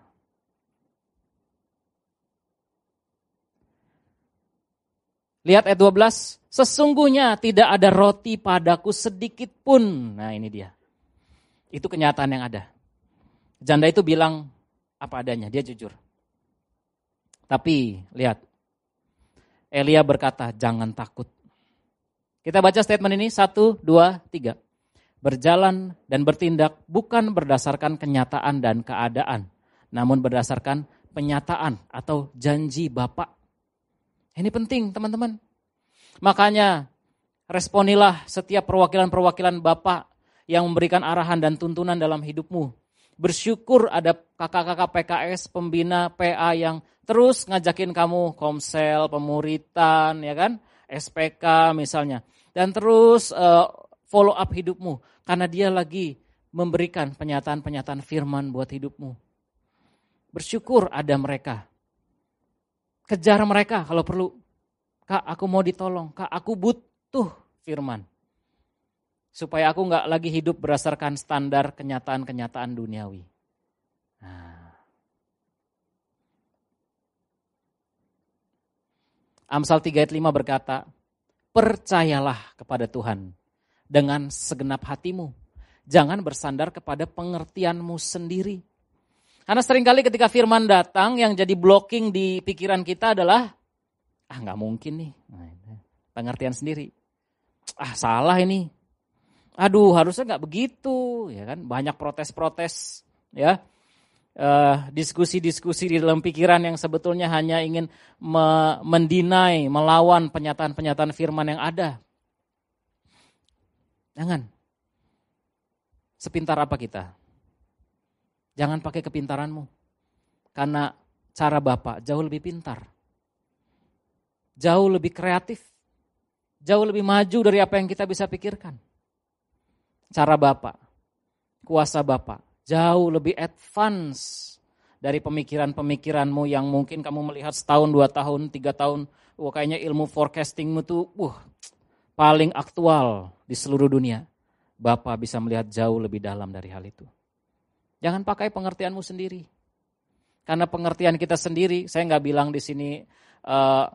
Lihat ayat 12, sesungguhnya tidak ada roti padaku sedikit pun. Nah ini dia. Itu kenyataan yang ada. Janda itu bilang apa adanya, dia jujur. Tapi lihat, Elia berkata jangan takut. Kita baca statement ini, satu, dua, tiga. Berjalan dan bertindak bukan berdasarkan kenyataan dan keadaan, namun berdasarkan penyataan atau janji Bapak ini penting teman-teman. Makanya responilah setiap perwakilan-perwakilan Bapak yang memberikan arahan dan tuntunan dalam hidupmu. Bersyukur ada kakak-kakak PKS, pembina PA yang terus ngajakin kamu komsel, pemuritan, ya kan, SPK misalnya. Dan terus uh, follow up hidupmu karena dia lagi memberikan penyataan-penyataan firman buat hidupmu. Bersyukur ada mereka. Kejar mereka kalau perlu. Kak, aku mau ditolong. Kak, aku butuh firman. Supaya aku nggak lagi hidup berdasarkan standar kenyataan-kenyataan duniawi. Nah. Amsal 3 ayat 5 berkata, Percayalah kepada Tuhan dengan segenap hatimu. Jangan bersandar kepada pengertianmu sendiri. Karena sering kali ketika firman datang yang jadi blocking di pikiran kita adalah ah nggak mungkin nih. Nah, pengertian sendiri. Ah salah ini. Aduh harusnya nggak begitu ya kan banyak protes-protes ya uh, diskusi-diskusi di dalam pikiran yang sebetulnya hanya ingin me mendinai, melawan penyataan-penyataan firman yang ada. Jangan. Sepintar apa kita? Jangan pakai kepintaranmu. Karena cara Bapak jauh lebih pintar. Jauh lebih kreatif. Jauh lebih maju dari apa yang kita bisa pikirkan. Cara Bapak, kuasa Bapak, jauh lebih advance dari pemikiran-pemikiranmu yang mungkin kamu melihat setahun, dua tahun, tiga tahun. Wah kayaknya ilmu forecastingmu tuh uh, paling aktual di seluruh dunia. Bapak bisa melihat jauh lebih dalam dari hal itu. Jangan pakai pengertianmu sendiri. Karena pengertian kita sendiri, saya nggak bilang di sini uh,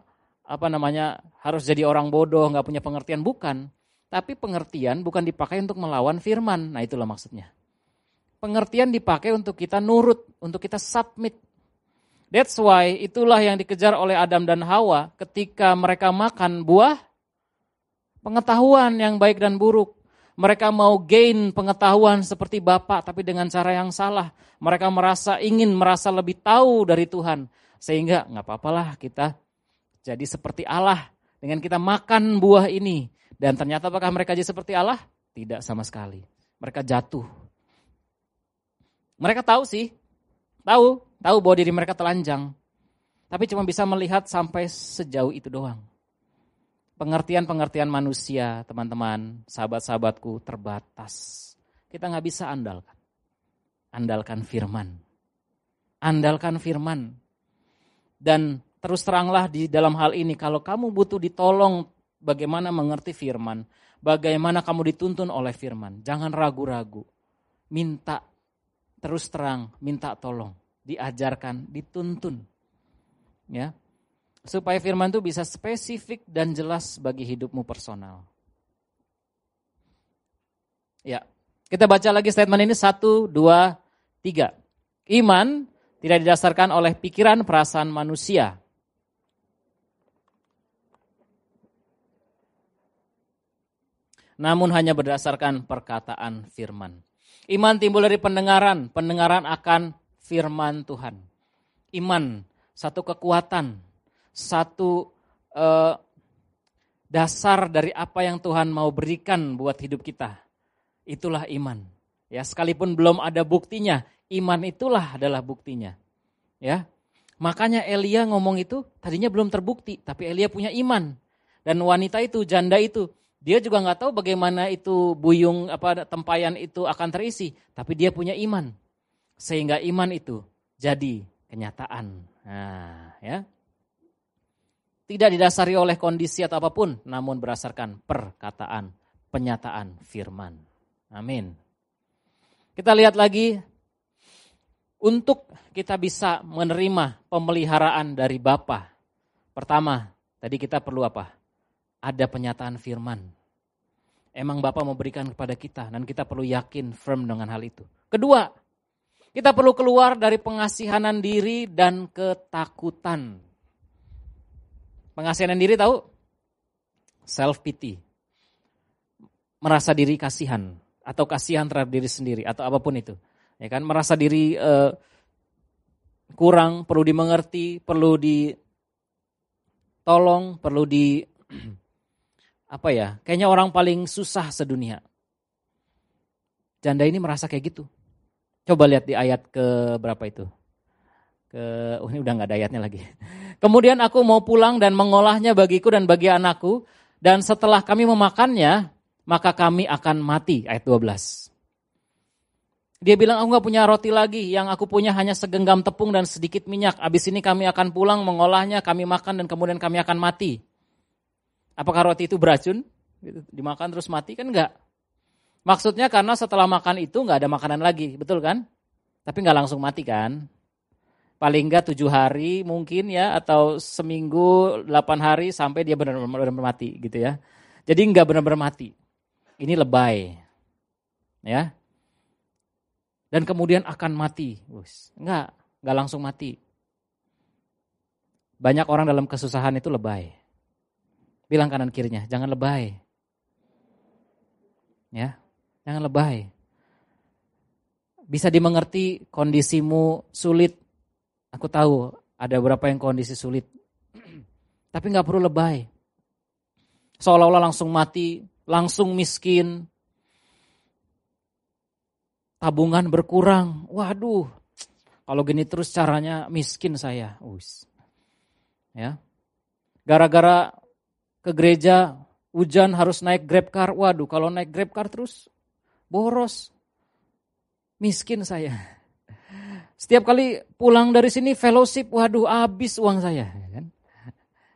apa namanya harus jadi orang bodoh, nggak punya pengertian, bukan. Tapi pengertian bukan dipakai untuk melawan firman. Nah itulah maksudnya. Pengertian dipakai untuk kita nurut, untuk kita submit. That's why itulah yang dikejar oleh Adam dan Hawa ketika mereka makan buah pengetahuan yang baik dan buruk. Mereka mau gain pengetahuan seperti Bapak tapi dengan cara yang salah. Mereka merasa ingin merasa lebih tahu dari Tuhan. Sehingga nggak apa-apalah kita jadi seperti Allah dengan kita makan buah ini. Dan ternyata apakah mereka jadi seperti Allah? Tidak sama sekali. Mereka jatuh. Mereka tahu sih, tahu, tahu bahwa diri mereka telanjang. Tapi cuma bisa melihat sampai sejauh itu doang pengertian-pengertian manusia, teman-teman, sahabat-sahabatku terbatas. Kita nggak bisa andalkan. Andalkan firman. Andalkan firman. Dan terus teranglah di dalam hal ini, kalau kamu butuh ditolong bagaimana mengerti firman, bagaimana kamu dituntun oleh firman, jangan ragu-ragu. Minta terus terang, minta tolong, diajarkan, dituntun. Ya, supaya firman itu bisa spesifik dan jelas bagi hidupmu personal. Ya, kita baca lagi statement ini satu, dua, tiga. Iman tidak didasarkan oleh pikiran perasaan manusia. Namun hanya berdasarkan perkataan firman. Iman timbul dari pendengaran, pendengaran akan firman Tuhan. Iman, satu kekuatan, satu eh, dasar dari apa yang Tuhan mau berikan buat hidup kita. Itulah iman. Ya, sekalipun belum ada buktinya, iman itulah adalah buktinya. Ya. Makanya Elia ngomong itu tadinya belum terbukti, tapi Elia punya iman. Dan wanita itu, janda itu, dia juga nggak tahu bagaimana itu buyung apa tempayan itu akan terisi, tapi dia punya iman. Sehingga iman itu jadi kenyataan. Nah, ya. Tidak didasari oleh kondisi atau apa pun, namun berdasarkan perkataan, penyataan firman. Amin. Kita lihat lagi untuk kita bisa menerima pemeliharaan dari Bapa. Pertama, tadi kita perlu apa? Ada penyataan firman emang Bapak memberikan kepada kita dan kita perlu yakin firm dengan hal itu. Kedua, kita perlu keluar dari pengasihanan diri dan ketakutan. Pengasihanan diri tahu? Self pity. Merasa diri kasihan atau kasihan terhadap diri sendiri atau apa pun itu. Ya kan merasa diri uh, kurang, perlu dimengerti, perlu ditolong, perlu di apa ya, kayaknya orang paling susah sedunia. Janda ini merasa kayak gitu. Coba lihat di ayat ke berapa itu. Ke, oh ini udah nggak ada ayatnya lagi. Kemudian aku mau pulang dan mengolahnya bagiku dan bagi anakku. Dan setelah kami memakannya, maka kami akan mati. Ayat 12. Dia bilang aku nggak punya roti lagi, yang aku punya hanya segenggam tepung dan sedikit minyak. Abis ini kami akan pulang mengolahnya, kami makan dan kemudian kami akan mati. Apakah roti itu beracun? Gitu, dimakan terus mati kan enggak. Maksudnya karena setelah makan itu enggak ada makanan lagi, betul kan? Tapi enggak langsung mati kan? Paling enggak tujuh hari mungkin ya, atau seminggu delapan hari sampai dia benar-benar mati gitu ya. Jadi enggak benar-benar mati. Ini lebay. Ya. Dan kemudian akan mati. Enggak, enggak langsung mati. Banyak orang dalam kesusahan itu lebay. Bilang kanan kirinya, jangan lebay. Ya, jangan lebay. Bisa dimengerti kondisimu sulit. Aku tahu ada beberapa yang kondisi sulit. Tapi nggak perlu lebay. Seolah-olah langsung mati, langsung miskin. Tabungan berkurang. Waduh, kalau gini terus caranya miskin saya. Us. Ya. Gara-gara ke gereja, hujan harus naik grab car. Waduh, kalau naik grab car terus boros. Miskin saya. Setiap kali pulang dari sini fellowship, waduh habis uang saya. Kan?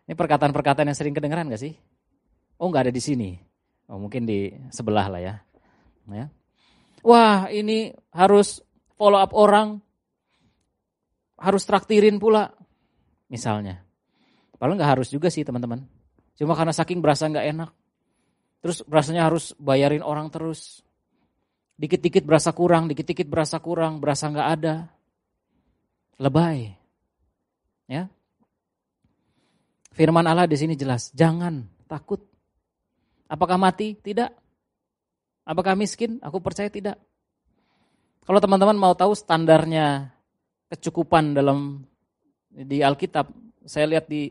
Ini perkataan-perkataan yang sering kedengeran gak sih? Oh nggak ada di sini. Oh mungkin di sebelah lah ya. ya. Wah ini harus follow up orang. Harus traktirin pula. Misalnya. Padahal nggak harus juga sih teman-teman. Cuma karena saking berasa nggak enak. Terus berasanya harus bayarin orang terus. Dikit-dikit berasa kurang, dikit-dikit berasa kurang, berasa nggak ada. Lebay. Ya. Firman Allah di sini jelas, jangan takut. Apakah mati? Tidak. Apakah miskin? Aku percaya tidak. Kalau teman-teman mau tahu standarnya kecukupan dalam di Alkitab, saya lihat di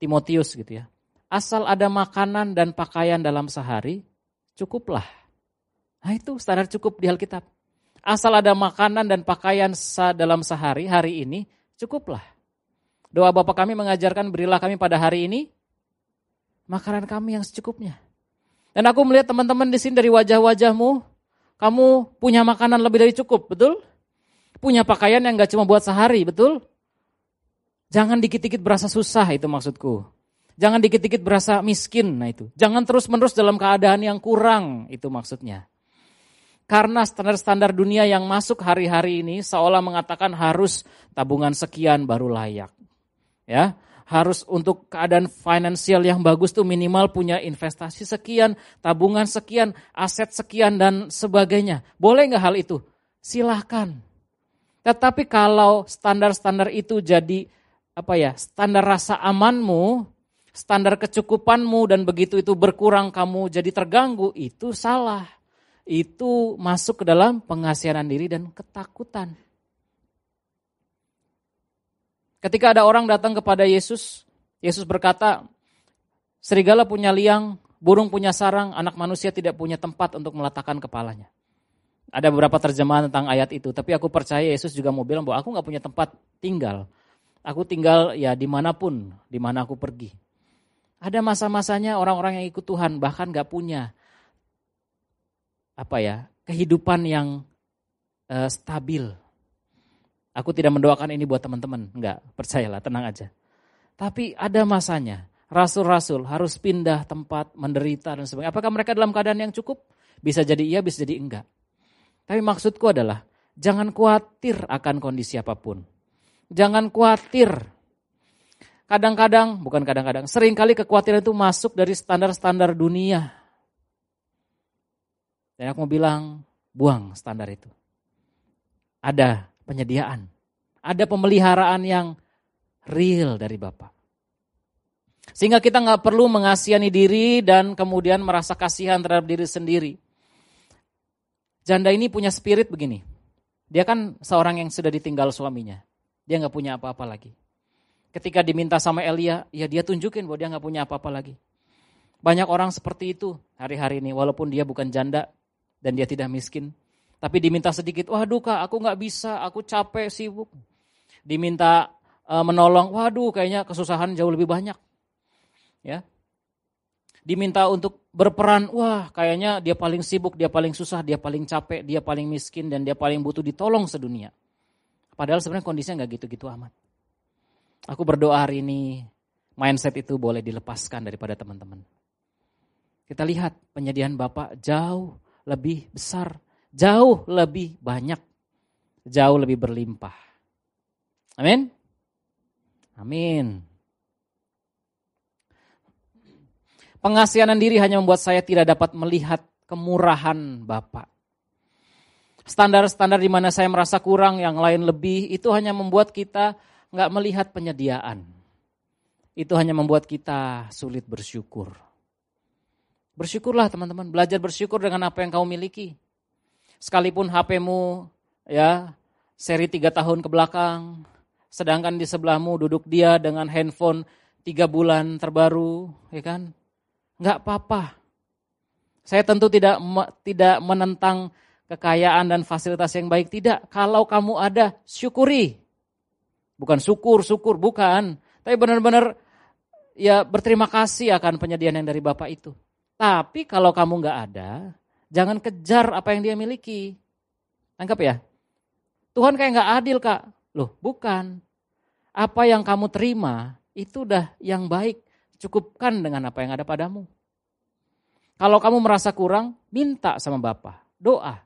Timotius gitu ya. Asal ada makanan dan pakaian dalam sehari, cukuplah. Nah itu standar cukup di Alkitab. Asal ada makanan dan pakaian dalam sehari, hari ini, cukuplah. Doa Bapak kami mengajarkan berilah kami pada hari ini, makanan kami yang secukupnya. Dan aku melihat teman-teman di sini dari wajah-wajahmu, kamu punya makanan lebih dari cukup, betul? Punya pakaian yang gak cuma buat sehari, betul? Jangan dikit-dikit berasa susah itu maksudku. Jangan dikit-dikit berasa miskin, nah itu. Jangan terus-menerus dalam keadaan yang kurang, itu maksudnya. Karena standar-standar dunia yang masuk hari-hari ini seolah mengatakan harus tabungan sekian baru layak. Ya, harus untuk keadaan finansial yang bagus tuh minimal punya investasi sekian, tabungan sekian, aset sekian dan sebagainya. Boleh nggak hal itu? Silahkan. Tetapi kalau standar-standar itu jadi apa ya standar rasa amanmu, standar kecukupanmu dan begitu itu berkurang kamu jadi terganggu itu salah. Itu masuk ke dalam pengasihanan diri dan ketakutan. Ketika ada orang datang kepada Yesus, Yesus berkata, serigala punya liang, burung punya sarang, anak manusia tidak punya tempat untuk meletakkan kepalanya. Ada beberapa terjemahan tentang ayat itu, tapi aku percaya Yesus juga mau bilang bahwa aku nggak punya tempat tinggal. Aku tinggal ya di mana pun, di mana aku pergi. Ada masa-masanya orang-orang yang ikut Tuhan bahkan nggak punya apa ya kehidupan yang uh, stabil, Aku tidak mendoakan ini buat teman-teman, enggak, percayalah, tenang aja. Tapi ada masanya, rasul-rasul harus pindah tempat, menderita dan sebagainya. Apakah mereka dalam keadaan yang cukup? Bisa jadi iya, bisa jadi enggak. Tapi maksudku adalah, jangan khawatir akan kondisi apa pun. Jangan khawatir. Kadang-kadang, bukan kadang-kadang, sering kali kekhawatiran itu masuk dari standar-standar dunia. Dan aku mau bilang, buang standar itu. Ada penyediaan. Ada pemeliharaan yang real dari Bapak. Sehingga kita nggak perlu mengasihani diri dan kemudian merasa kasihan terhadap diri sendiri. Janda ini punya spirit begini. Dia kan seorang yang sudah ditinggal suaminya. Dia nggak punya apa-apa lagi. Ketika diminta sama Elia, ya dia tunjukin bahwa dia nggak punya apa-apa lagi. Banyak orang seperti itu hari-hari ini, walaupun dia bukan janda dan dia tidak miskin. Tapi diminta sedikit, waduh kak aku nggak bisa, aku capek, sibuk. Diminta uh, menolong, waduh kayaknya kesusahan jauh lebih banyak. Ya, diminta untuk berperan, wah kayaknya dia paling sibuk, dia paling susah, dia paling capek, dia paling miskin, dan dia paling butuh ditolong sedunia. Padahal sebenarnya kondisinya nggak gitu-gitu amat. Aku berdoa hari ini, mindset itu boleh dilepaskan daripada teman-teman. Kita lihat penyediaan Bapak jauh lebih besar jauh lebih banyak, jauh lebih berlimpah. Amin. Amin. Pengasihanan diri hanya membuat saya tidak dapat melihat kemurahan Bapak. Standar-standar di mana saya merasa kurang, yang lain lebih, itu hanya membuat kita nggak melihat penyediaan. Itu hanya membuat kita sulit bersyukur. Bersyukurlah teman-teman, belajar bersyukur dengan apa yang kau miliki sekalipun HP-mu ya seri tiga tahun ke belakang, sedangkan di sebelahmu duduk dia dengan handphone tiga bulan terbaru, ya kan? Nggak apa-apa. Saya tentu tidak tidak menentang kekayaan dan fasilitas yang baik, tidak. Kalau kamu ada, syukuri. Bukan syukur, syukur, bukan. Tapi benar-benar ya berterima kasih akan penyediaan yang dari Bapak itu. Tapi kalau kamu nggak ada, Jangan kejar apa yang dia miliki. Anggap ya. Tuhan kayak nggak adil kak. Loh bukan. Apa yang kamu terima itu udah yang baik. Cukupkan dengan apa yang ada padamu. Kalau kamu merasa kurang, minta sama Bapak. Doa.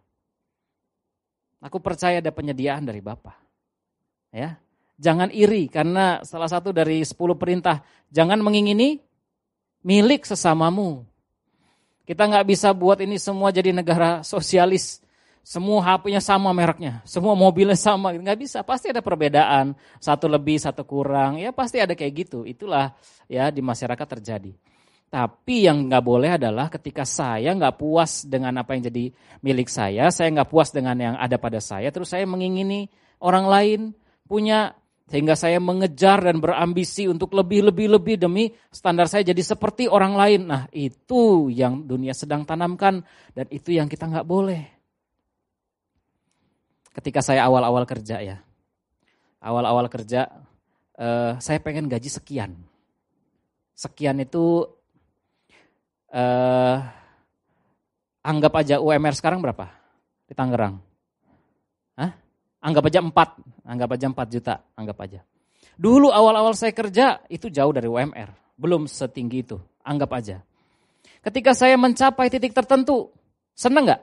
Aku percaya ada penyediaan dari Bapak. Ya, Jangan iri karena salah satu dari sepuluh perintah. Jangan mengingini milik sesamamu. Kita nggak bisa buat ini semua jadi negara sosialis. Semua HP-nya sama mereknya, semua mobilnya sama, nggak bisa. Pasti ada perbedaan, satu lebih, satu kurang. Ya pasti ada kayak gitu. Itulah ya di masyarakat terjadi. Tapi yang nggak boleh adalah ketika saya nggak puas dengan apa yang jadi milik saya, saya nggak puas dengan yang ada pada saya, terus saya mengingini orang lain punya sehingga saya mengejar dan berambisi untuk lebih-lebih-lebih demi standar saya jadi seperti orang lain. Nah itu yang dunia sedang tanamkan dan itu yang kita nggak boleh. Ketika saya awal-awal kerja ya, awal-awal kerja eh, saya pengen gaji sekian. Sekian itu eh, anggap aja UMR sekarang berapa di Tangerang? Hah? Anggap aja 4, anggap aja 4 juta, anggap aja. Dulu awal-awal saya kerja itu jauh dari UMR, belum setinggi itu, anggap aja. Ketika saya mencapai titik tertentu, seneng nggak?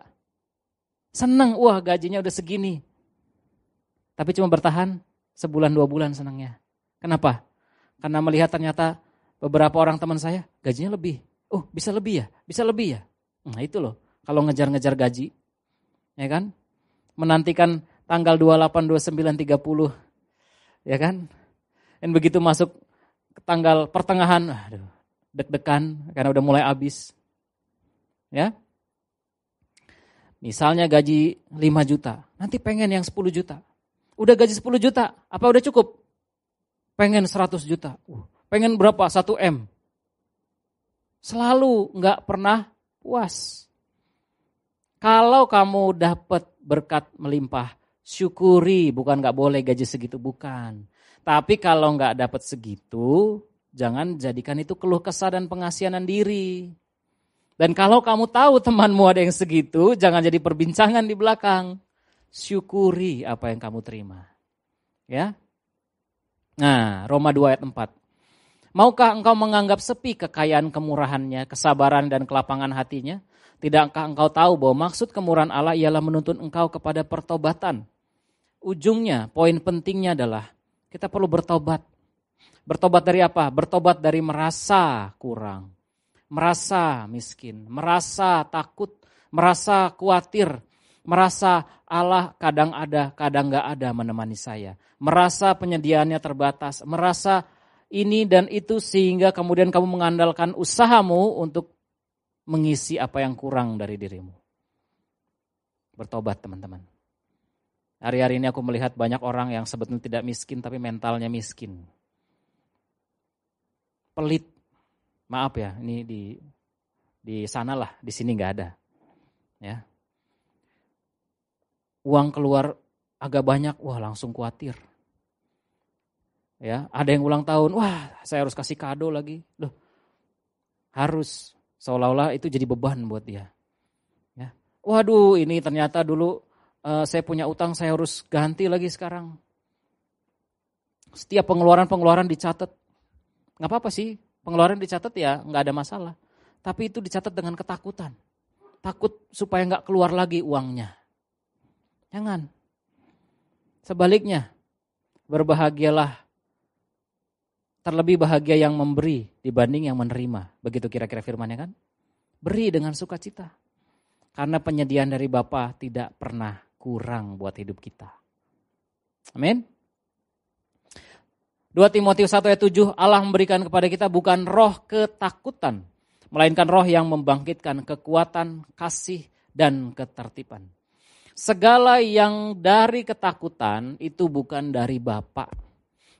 Seneng, wah gajinya udah segini. Tapi cuma bertahan sebulan dua bulan senangnya. Kenapa? Karena melihat ternyata beberapa orang teman saya gajinya lebih. Oh bisa lebih ya, bisa lebih ya. Nah itu loh, kalau ngejar-ngejar gaji. Ya kan? Menantikan tanggal 28, 29, 30. Ya kan? Dan begitu masuk tanggal pertengahan, aduh, deg-degan karena udah mulai habis. Ya. Misalnya gaji 5 juta, nanti pengen yang 10 juta. Udah gaji 10 juta, apa udah cukup? Pengen 100 juta. Uh, pengen berapa? 1 M. Selalu nggak pernah puas. Kalau kamu dapat berkat melimpah, syukuri, bukan nggak boleh gaji segitu, bukan. Tapi kalau nggak dapat segitu, jangan jadikan itu keluh kesah dan pengasianan diri. Dan kalau kamu tahu temanmu ada yang segitu, jangan jadi perbincangan di belakang syukuri apa yang kamu terima. Ya. Nah, Roma 2 ayat 4. Maukah engkau menganggap sepi kekayaan kemurahannya, kesabaran dan kelapangan hatinya? Tidakkah engkau tahu bahwa maksud kemurahan Allah ialah menuntun engkau kepada pertobatan? Ujungnya, poin pentingnya adalah kita perlu bertobat. Bertobat dari apa? Bertobat dari merasa kurang, merasa miskin, merasa takut, merasa khawatir, merasa Allah kadang ada, kadang nggak ada menemani saya. Merasa penyediaannya terbatas, merasa ini dan itu sehingga kemudian kamu mengandalkan usahamu untuk mengisi apa yang kurang dari dirimu. Bertobat teman-teman. Hari-hari ini aku melihat banyak orang yang sebetulnya tidak miskin tapi mentalnya miskin. Pelit. Maaf ya, ini di di sana lah, di sini nggak ada. Ya, uang keluar agak banyak, wah langsung khawatir. Ya, ada yang ulang tahun, wah saya harus kasih kado lagi. Loh, harus seolah-olah itu jadi beban buat dia. Ya. Waduh, ini ternyata dulu uh, saya punya utang, saya harus ganti lagi sekarang. Setiap pengeluaran-pengeluaran dicatat. Nggak apa-apa sih, pengeluaran dicatat ya nggak ada masalah. Tapi itu dicatat dengan ketakutan. Takut supaya nggak keluar lagi uangnya. Jangan. Sebaliknya, berbahagialah. Terlebih bahagia yang memberi dibanding yang menerima. Begitu kira-kira firmannya kan? Beri dengan sukacita. Karena penyediaan dari Bapa tidak pernah kurang buat hidup kita. Amin. 2 Timotius 1 ayat 7, Allah memberikan kepada kita bukan roh ketakutan, melainkan roh yang membangkitkan kekuatan, kasih, dan ketertiban. Segala yang dari ketakutan itu bukan dari Bapak.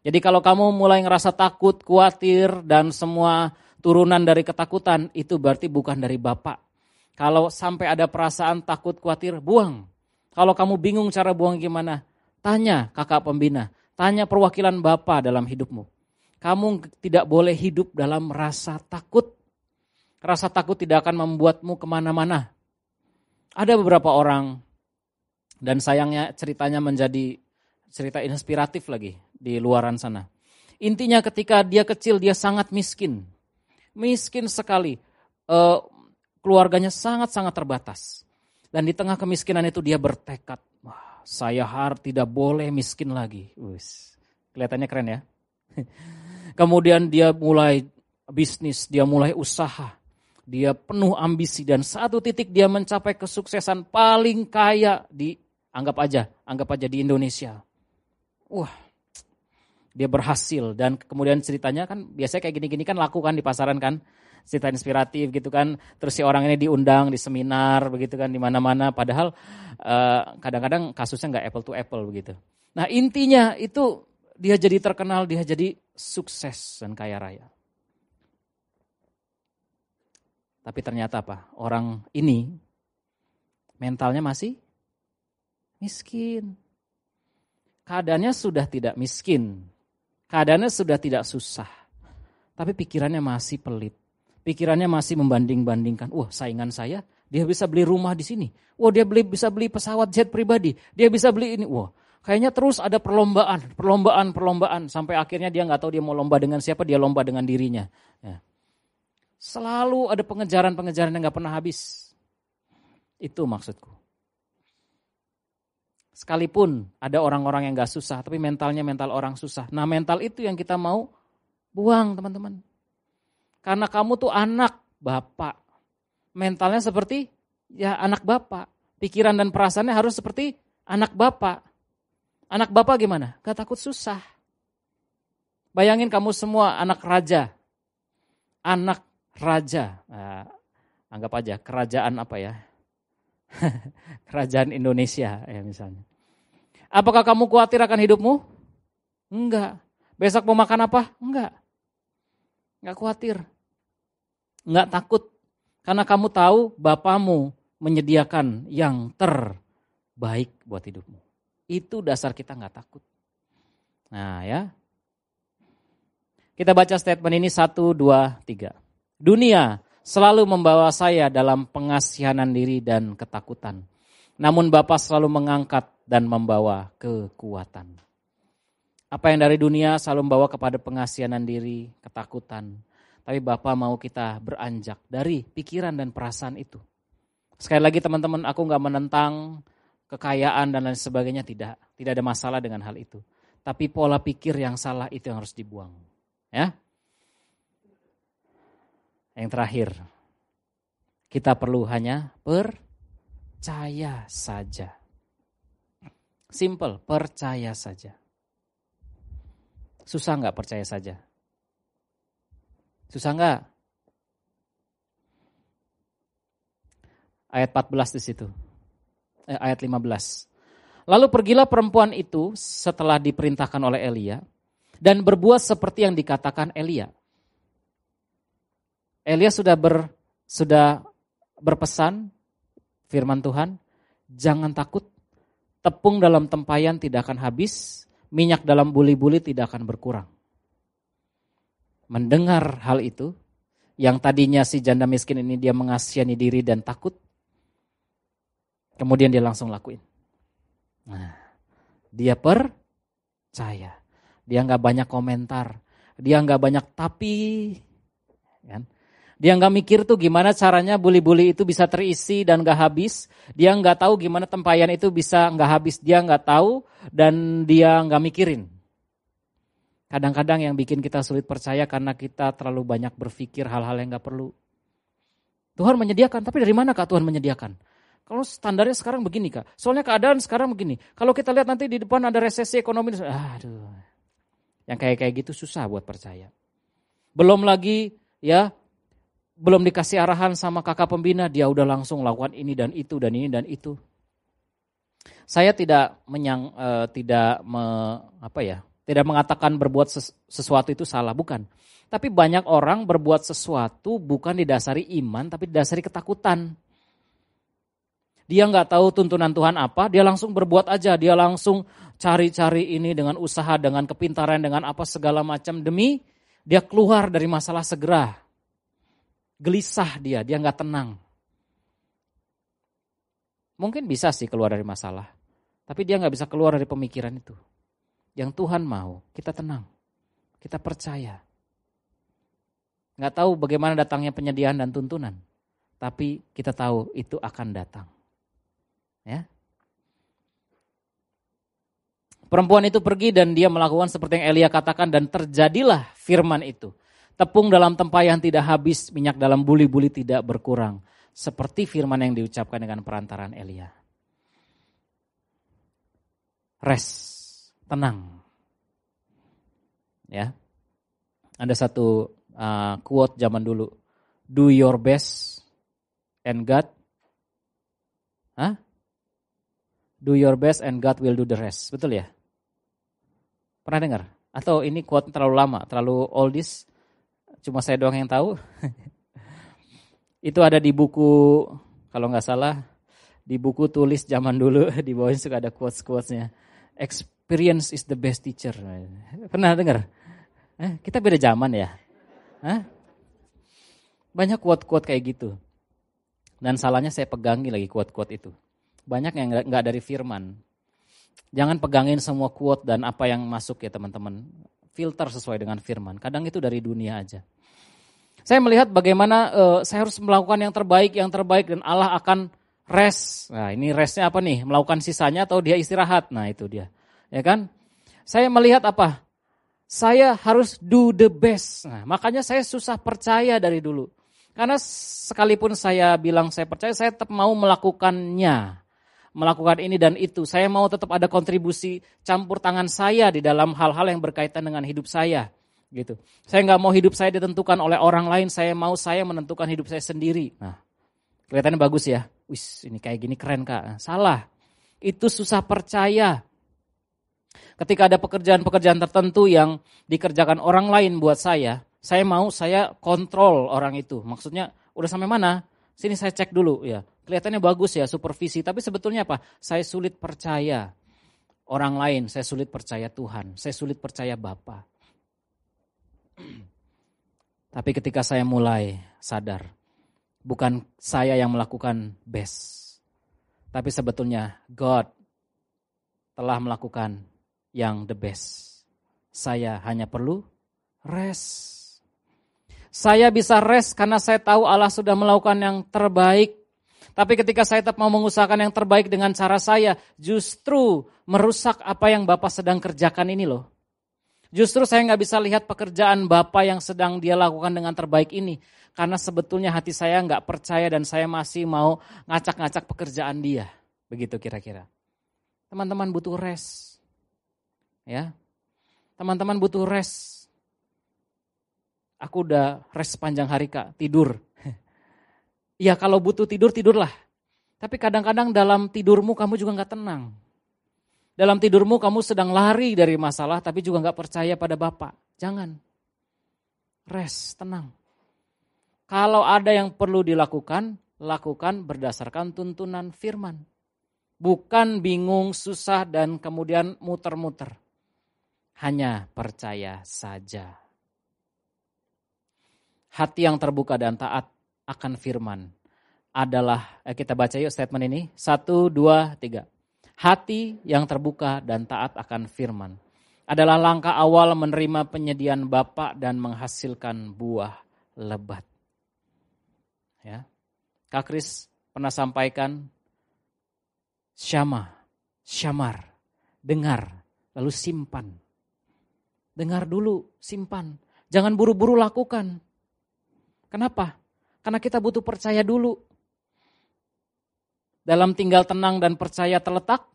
Jadi kalau kamu mulai ngerasa takut, khawatir, dan semua turunan dari ketakutan, itu berarti bukan dari Bapak. Kalau sampai ada perasaan takut, khawatir, buang. Kalau kamu bingung cara buang gimana, tanya kakak pembina, tanya perwakilan Bapak dalam hidupmu. Kamu tidak boleh hidup dalam rasa takut. Rasa takut tidak akan membuatmu ke mana-mana. Ada beberapa orang dan sayangnya ceritanya menjadi cerita inspiratif lagi di luaran sana. Intinya ketika dia kecil dia sangat miskin. Miskin sekali. E, keluarganya sangat-sangat terbatas. Dan di tengah kemiskinan itu dia bertekad. Wah, saya harus tidak boleh miskin lagi. Wis. Kelihatannya keren ya. Kemudian dia mulai bisnis, dia mulai usaha. Dia penuh ambisi dan satu titik dia mencapai kesuksesan paling kaya di Anggap aja, anggap aja di Indonesia. Wah, dia berhasil dan kemudian ceritanya kan biasanya kayak gini-gini kan laku kan di pasaran kan cerita inspiratif gitu kan terus si orang ini diundang di seminar begitu kan di mana-mana padahal eh, kadang-kadang kasusnya nggak apple to apple begitu nah intinya itu dia jadi terkenal dia jadi sukses dan kaya raya tapi ternyata apa orang ini mentalnya masih miskin. Keadaannya sudah tidak miskin. Keadaannya sudah tidak susah. Tapi pikirannya masih pelit. Pikirannya masih membanding-bandingkan. Wah saingan saya, dia bisa beli rumah di sini. Wah dia beli bisa beli pesawat jet pribadi. Dia bisa beli ini. Wah kayaknya terus ada perlombaan, perlombaan, perlombaan. Sampai akhirnya dia nggak tahu dia mau lomba dengan siapa, dia lomba dengan dirinya. Ya. Selalu ada pengejaran-pengejaran yang nggak pernah habis. Itu maksudku. Sekalipun ada orang-orang yang gak susah, tapi mentalnya mental orang susah. Nah mental itu yang kita mau Buang teman-teman. Karena kamu tuh anak bapak. Mentalnya seperti ya anak bapak. Pikiran dan perasaannya harus seperti anak bapak. Anak bapak gimana? Gak takut susah. Bayangin kamu semua anak raja. Anak raja. Nah, anggap aja kerajaan apa ya? kerajaan Indonesia ya misalnya. Apakah kamu khawatir akan hidupmu? Enggak. Besok mau makan apa? Enggak. Enggak khawatir. Enggak takut. Karena kamu tahu Bapamu menyediakan yang terbaik buat hidupmu. Itu dasar kita enggak takut. Nah ya. Kita baca statement ini satu, dua, tiga. Dunia selalu membawa saya dalam pengasihanan diri dan ketakutan. Namun Bapak selalu mengangkat dan membawa kekuatan. Apa yang dari dunia selalu membawa kepada pengasihanan diri, ketakutan. Tapi Bapak mau kita beranjak dari pikiran dan perasaan itu. Sekali lagi teman-teman, aku nggak menentang kekayaan dan lain sebagainya, tidak. Tidak ada masalah dengan hal itu. Tapi pola pikir yang salah itu yang harus dibuang. Ya. Yang terakhir, kita perlu hanya percaya saja. Simple, percaya saja. Susah nggak percaya saja? Susah nggak? Ayat 14 di situ. Eh, ayat 15. Lalu pergilah perempuan itu setelah diperintahkan oleh Elia dan berbuat seperti yang dikatakan Elia. Elia sudah ber, sudah berpesan firman Tuhan, jangan takut, tepung dalam tempayan tidak akan habis, minyak dalam buli-buli tidak akan berkurang. Mendengar hal itu, yang tadinya si janda miskin ini dia mengasihani diri dan takut, kemudian dia langsung lakuin. Nah, dia percaya. Dia nggak banyak komentar, dia nggak banyak tapi, kan? Dia nggak mikir tuh gimana caranya buli-buli itu bisa terisi dan nggak habis. Dia nggak tahu gimana tempayan itu bisa nggak habis. Dia nggak tahu dan dia nggak mikirin. Kadang-kadang yang bikin kita sulit percaya karena kita terlalu banyak berpikir hal-hal yang nggak perlu. Tuhan menyediakan, tapi dari mana kak Tuhan menyediakan? Kalau standarnya sekarang begini kak, soalnya keadaan sekarang begini. Kalau kita lihat nanti di depan ada resesi ekonomi, aduh, yang kayak kayak gitu susah buat percaya. Belum lagi ya belum dikasih arahan sama kakak pembina, dia udah langsung lakukan ini dan itu dan ini dan itu. Saya tidak menyang, uh, tidak me, apa ya, tidak mengatakan berbuat ses, sesuatu itu salah, bukan. Tapi banyak orang berbuat sesuatu bukan didasari iman, tapi didasari ketakutan. Dia nggak tahu tuntunan Tuhan apa, dia langsung berbuat aja, dia langsung cari-cari ini dengan usaha, dengan kepintaran, dengan apa segala macam demi dia keluar dari masalah segera gelisah dia, dia nggak tenang. Mungkin bisa sih keluar dari masalah, tapi dia nggak bisa keluar dari pemikiran itu. Yang Tuhan mau, kita tenang, kita percaya. Nggak tahu bagaimana datangnya penyediaan dan tuntunan, tapi kita tahu itu akan datang. Ya, Perempuan itu pergi dan dia melakukan seperti yang Elia katakan dan terjadilah firman itu. Tepung dalam tempayan tidak habis, minyak dalam buli-buli tidak berkurang. Seperti firman yang diucapkan dengan perantaran Elia. Rest, tenang. Ya, ada satu uh, quote zaman dulu. Do your best and God, huh? Do your best and God will do the rest. Betul ya? Pernah dengar? Atau ini quote terlalu lama, terlalu oldies? Cuma saya doang yang tahu. itu ada di buku kalau nggak salah di buku tulis zaman dulu di bawahnya suka ada quotes quotesnya. Experience is the best teacher. Pernah dengar? Eh, kita beda zaman ya. Banyak quote-quote kayak gitu. Dan salahnya saya pegangi lagi quote-quote itu. Banyak yang nggak dari firman. Jangan pegangin semua quote dan apa yang masuk ya teman-teman filter sesuai dengan firman. Kadang itu dari dunia aja. Saya melihat bagaimana uh, saya harus melakukan yang terbaik, yang terbaik dan Allah akan rest. Nah, ini restnya apa nih? Melakukan sisanya atau dia istirahat? Nah, itu dia. Ya kan? Saya melihat apa? Saya harus do the best. Nah, makanya saya susah percaya dari dulu. Karena sekalipun saya bilang saya percaya, saya tetap mau melakukannya. Melakukan ini dan itu. Saya mau tetap ada kontribusi campur tangan saya di dalam hal-hal yang berkaitan dengan hidup saya. gitu. Saya nggak mau hidup saya ditentukan oleh orang lain, saya mau saya menentukan hidup saya sendiri. Nah, kelihatannya bagus ya. Wis, ini kayak gini keren kak. Salah. Itu susah percaya. Ketika ada pekerjaan-pekerjaan tertentu yang dikerjakan orang lain buat saya, saya mau saya kontrol orang itu. Maksudnya udah sampai mana? Sini saya cek dulu ya. Kelihatannya bagus ya supervisi, tapi sebetulnya apa? Saya sulit percaya orang lain, saya sulit percaya Tuhan, saya sulit percaya Bapa. Tapi ketika saya mulai sadar, bukan saya yang melakukan best, tapi sebetulnya God telah melakukan yang the best. Saya hanya perlu rest. Saya bisa rest karena saya tahu Allah sudah melakukan yang terbaik. Tapi ketika saya tetap mau mengusahakan yang terbaik dengan cara saya, justru merusak apa yang Bapak sedang kerjakan ini loh. Justru saya nggak bisa lihat pekerjaan Bapak yang sedang dia lakukan dengan terbaik ini. Karena sebetulnya hati saya nggak percaya dan saya masih mau ngacak-ngacak pekerjaan dia. Begitu kira-kira. Teman-teman butuh rest. Ya. Teman-teman butuh rest. Aku udah rest panjang hari kak, tidur. Iya kalau butuh tidur, tidurlah. Tapi kadang-kadang dalam tidurmu kamu juga nggak tenang. Dalam tidurmu kamu sedang lari dari masalah tapi juga nggak percaya pada Bapak. Jangan. Rest, tenang. Kalau ada yang perlu dilakukan, lakukan berdasarkan tuntunan firman. Bukan bingung, susah, dan kemudian muter-muter hanya percaya saja. Hati yang terbuka dan taat akan firman adalah, eh, kita baca yuk statement ini, satu, dua, tiga. Hati yang terbuka dan taat akan firman adalah langkah awal menerima penyediaan Bapak dan menghasilkan buah lebat. Ya. Kak Kris pernah sampaikan syama, syamar, dengar, lalu simpan. Dengar dulu, simpan. Jangan buru-buru lakukan. Kenapa? Karena kita butuh percaya dulu. Dalam tinggal tenang dan percaya terletak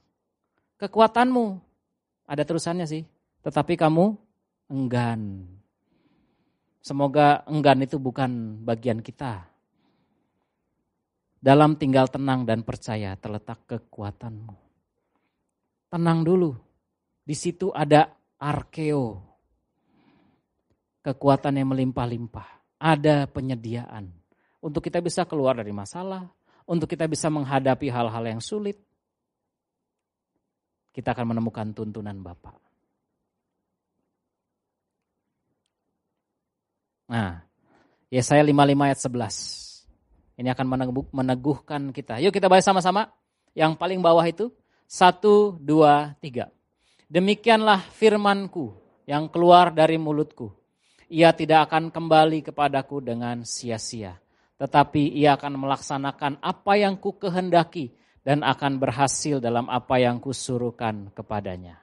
kekuatanmu. Ada terusannya sih. Tetapi kamu enggan. Semoga enggan itu bukan bagian kita. Dalam tinggal tenang dan percaya terletak kekuatanmu. Tenang dulu. Di situ ada arkeo. Kekuatan yang melimpah-limpah. Ada penyediaan. Untuk kita bisa keluar dari masalah. Untuk kita bisa menghadapi hal-hal yang sulit. Kita akan menemukan tuntunan Bapak. Nah, Yesaya 55 ayat 11. Ini akan meneguhkan kita. Yuk kita bahas sama-sama. Yang paling bawah itu. Satu, dua, tiga. Demikianlah firmanku yang keluar dari mulutku. Ia tidak akan kembali kepadaku dengan sia-sia. Tetapi ia akan melaksanakan apa yang ku kehendaki dan akan berhasil dalam apa yang kusuruhkan kepadanya.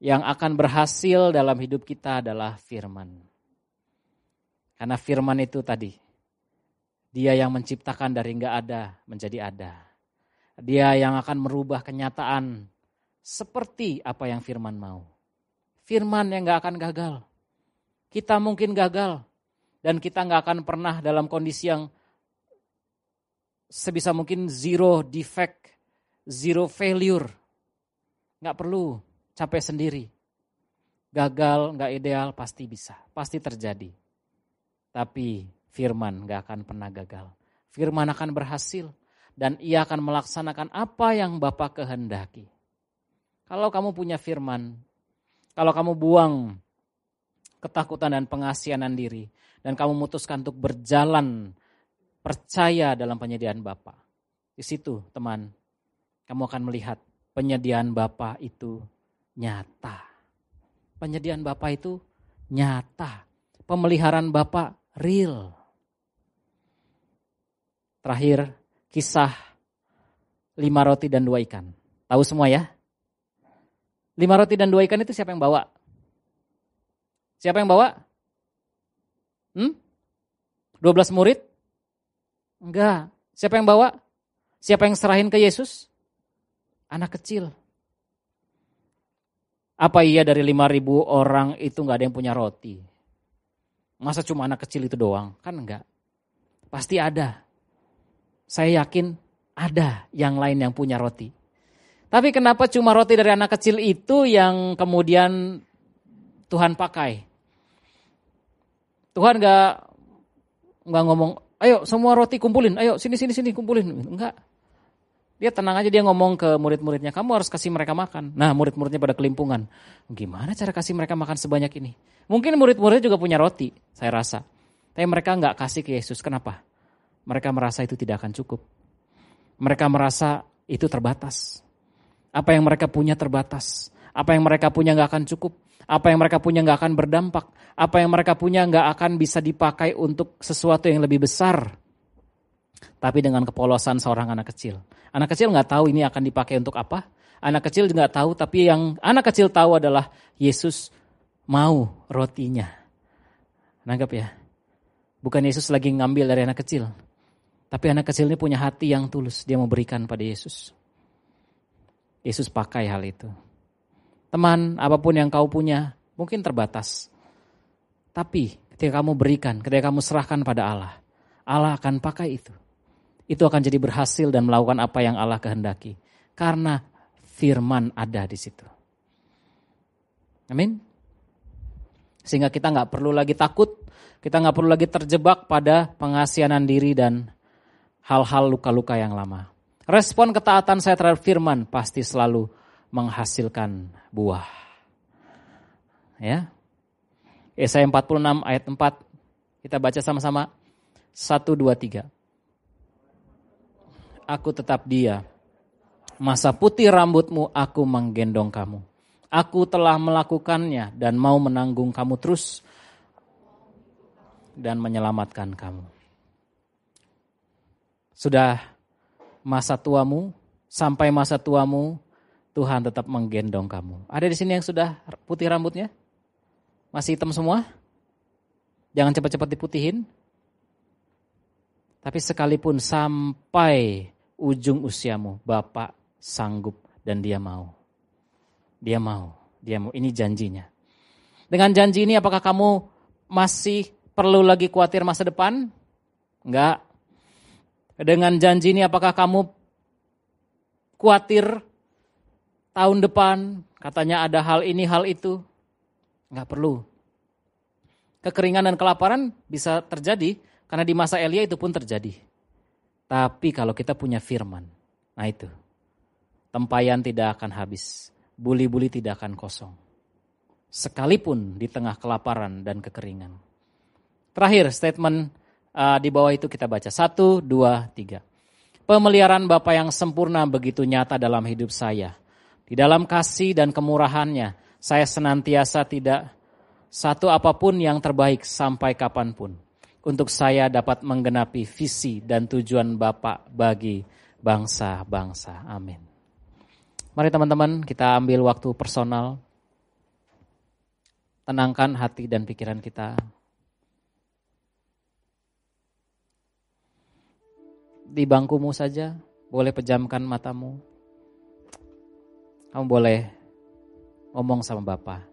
Yang akan berhasil dalam hidup kita adalah firman. Karena firman itu tadi, dia yang menciptakan dari enggak ada menjadi ada. Dia yang akan merubah kenyataan seperti apa yang firman mau. Firman yang gak akan gagal. Kita mungkin gagal dan kita gak akan pernah dalam kondisi yang sebisa mungkin zero defect, zero failure. Gak perlu capek sendiri. Gagal, gak ideal, pasti bisa. Pasti terjadi. Tapi firman gak akan pernah gagal. Firman akan berhasil. Dan ia akan melaksanakan apa yang Bapak kehendaki. Kalau kamu punya firman, kalau kamu buang ketakutan dan pengasianan diri, dan kamu memutuskan untuk berjalan percaya dalam penyediaan Bapa. Di situ teman, kamu akan melihat penyediaan Bapa itu nyata. Penyediaan Bapa itu nyata. Pemeliharaan Bapa real. Terakhir, kisah lima roti dan dua ikan. Tahu semua ya? Lima roti dan dua ikan itu siapa yang bawa? Siapa yang bawa? Hmm? 12 murid? Enggak. Siapa yang bawa? Siapa yang serahin ke Yesus? Anak kecil. Apa iya dari 5000 orang itu nggak ada yang punya roti? Masa cuma anak kecil itu doang? Kan enggak. Pasti ada. Saya yakin ada yang lain yang punya roti. Tapi kenapa cuma roti dari anak kecil itu yang kemudian Tuhan pakai? Tuhan nggak nggak ngomong, ayo semua roti kumpulin, ayo sini sini sini kumpulin, enggak. Dia tenang aja dia ngomong ke murid-muridnya, kamu harus kasih mereka makan. Nah murid-muridnya pada kelimpungan. Gimana cara kasih mereka makan sebanyak ini? Mungkin murid-muridnya juga punya roti, saya rasa. Tapi mereka nggak kasih ke Yesus. Kenapa? Mereka merasa itu tidak akan cukup. Mereka merasa itu terbatas. Apa yang mereka punya terbatas. Apa yang mereka punya nggak akan cukup. Apa yang mereka punya nggak akan berdampak. Apa yang mereka punya nggak akan bisa dipakai untuk sesuatu yang lebih besar tapi dengan kepolosan seorang anak kecil. Anak kecil nggak tahu ini akan dipakai untuk apa. Anak kecil nggak tahu, tapi yang anak kecil tahu adalah Yesus mau rotinya. Nanggap ya. Bukan Yesus lagi ngambil dari anak kecil. Tapi anak kecil ini punya hati yang tulus. Dia mau berikan pada Yesus. Yesus pakai hal itu. Teman, apa pun yang kau punya, mungkin terbatas. Tapi ketika kamu berikan, ketika kamu serahkan pada Allah, Allah akan pakai itu itu akan jadi berhasil dan melakukan apa yang Allah kehendaki. Karena firman ada di situ. Amin. Sehingga kita nggak perlu lagi takut, kita nggak perlu lagi terjebak pada pengasianan diri dan hal-hal luka-luka yang lama. Respon ketaatan saya terhadap firman pasti selalu menghasilkan buah. Ya. Yesaya 46 ayat 4 kita baca sama-sama. 1 2 3 aku tetap dia. Masa putih rambutmu aku menggendong kamu. Aku telah melakukannya dan mau menanggung kamu terus dan menyelamatkan kamu. Sudah masa tuamu, sampai masa tuamu, Tuhan tetap menggendong kamu. Ada di sini yang sudah putih rambutnya? Masih hitam semua? Jangan cepat-cepat diputihin. Tapi sekalipun sampai ujung usiamu, Bapak sanggup dan dia mau. Dia mau, dia mau. Ini janjinya. Dengan janji ini apakah kamu masih perlu lagi khawatir masa depan? Enggak. Dengan janji ini apakah kamu khawatir tahun depan katanya ada hal ini hal itu? Enggak perlu. Kekeringan dan kelaparan bisa terjadi karena di masa Elia itu pun terjadi. Tapi kalau kita punya firman, nah itu. Tempayan tidak akan habis, buli-buli tidak akan kosong. Sekalipun di tengah kelaparan dan kekeringan. Terakhir statement uh, di bawah itu kita baca. Satu, dua, tiga. Pemeliharaan Bapa yang sempurna begitu nyata dalam hidup saya. Di dalam kasih dan kemurahannya, saya senantiasa tidak satu apa pun yang terbaik sampai kapan pun untuk saya dapat menggenapi visi dan tujuan Bapak bagi bangsa-bangsa. Amin. Mari teman-teman kita ambil waktu personal. Tenangkan hati dan pikiran kita. Di bangkumu saja, boleh pejamkan matamu. Kamu boleh ngomong sama Bapak.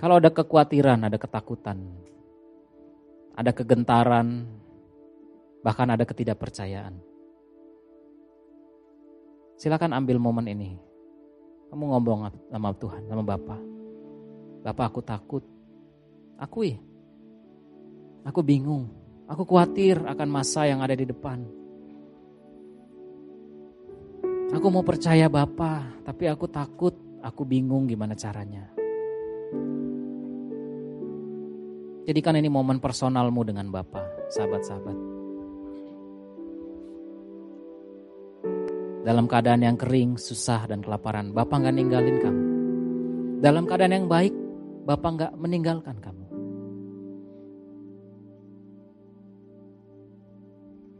Kalau ada kekhawatiran, ada ketakutan, ada kegentaran, bahkan ada ketidakpercayaan. Silakan ambil momen ini. Kamu ngomong sama Tuhan, sama Bapak. Bapak aku takut. Akui. Aku bingung. Aku khawatir akan masa yang ada di depan. Aku mau percaya Bapak, tapi aku takut, aku bingung gimana caranya. Jadikan ini momen personalmu dengan Bapa, sahabat-sahabat. Dalam keadaan yang kering, susah, dan kelaparan, Bapak nggak ninggalin kamu. Dalam keadaan yang baik, Bapak nggak meninggalkan kamu.